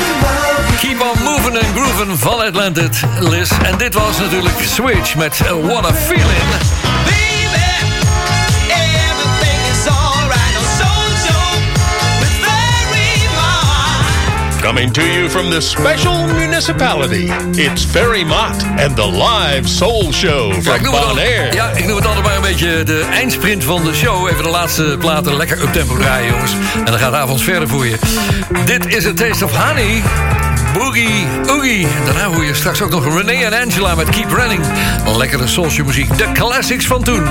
Keep on moving and grooving van Atlantic, Liz. En dit was natuurlijk Switch met What a Feeling. Coming to you from the special municipality, it's Ferry Mott and the live soul show Ja, from ik het al- Bonaire. Ja, ik noem het altijd maar een beetje de eindsprint van de show. Even de laatste platen lekker up-tempo draaien, jongens. En dan gaat de avond verder voor je. Dit is A Taste of Honey. Boogie Oogie. Daarna hoor je straks ook nog Renee en Angela met Keep Running. Lekkere soulsje muziek. De classics van toen.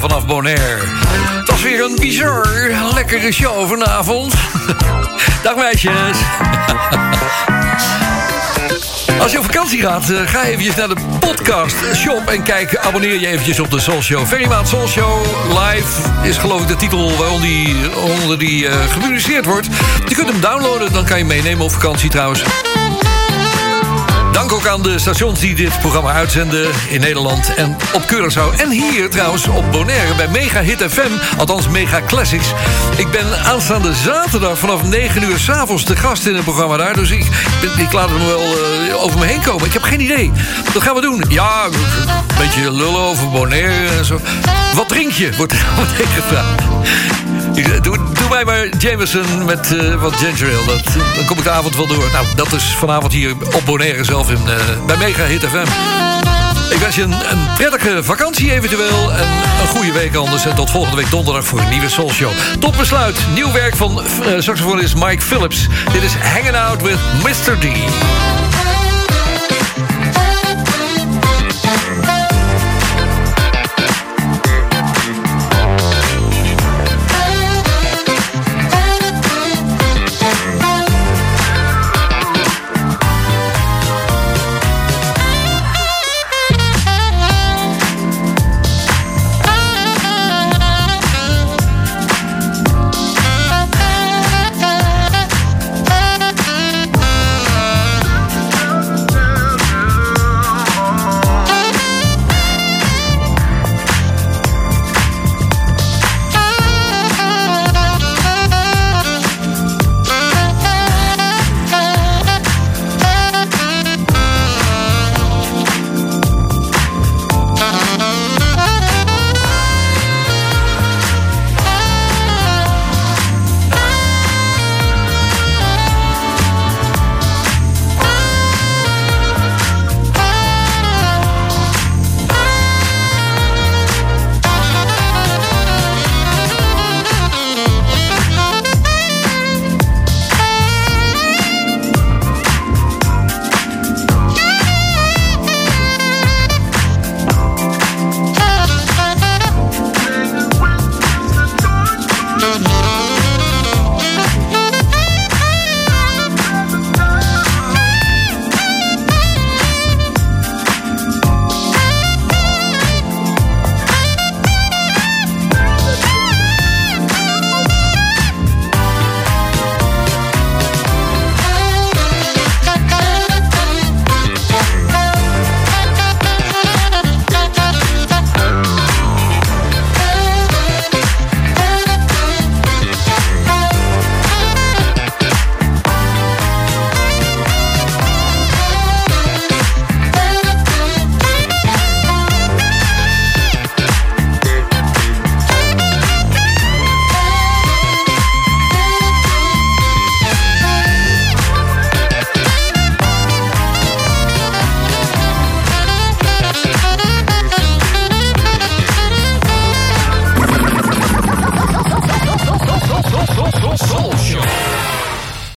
Vanaf Bonaire. Het was weer een bizar lekkere show vanavond. [LAUGHS] Dag meisjes. [LAUGHS] Als je op vakantie gaat, eh, ga eventjes naar de podcast shop en kijk, abonneer je eventjes op de Soul Show. Very Maand Soul Show live is geloof ik de titel waaronder die, onder die eh, gepubliceerd wordt. Je kunt hem downloaden, dan kan je meenemen op vakantie trouwens. Dank ook aan de stations die dit programma uitzenden in Nederland en op Curaçao. En hier trouwens op Bonaire bij Mega Hit FM, althans Mega Classics. Ik ben aanstaande zaterdag vanaf 9 uur s'avonds de gast in het programma daar. Dus ik, ik laat hem wel eh, over me heen komen. Ik heb geen idee. Wat gaan we doen? Ja, een beetje lullen over Bonaire en zo. Wat drink je? Wordt er meteen [LAUGHS] gevraagd. Zeg, Doe, doe mij maar Jameson met eh, wat ginger ale. Dat, dan kom ik de avond wel door. Nou, dat is vanavond hier op Bonaire zelf in, eh, bij Mega Hit FM. Ik wens je een, een prettige vakantie eventueel. En een goede week anders. En tot volgende week donderdag voor een nieuwe Soul Show. Tot besluit. Nieuw werk van uh, saxofonist Mike Phillips. Dit is Hanging Out with Mr. D.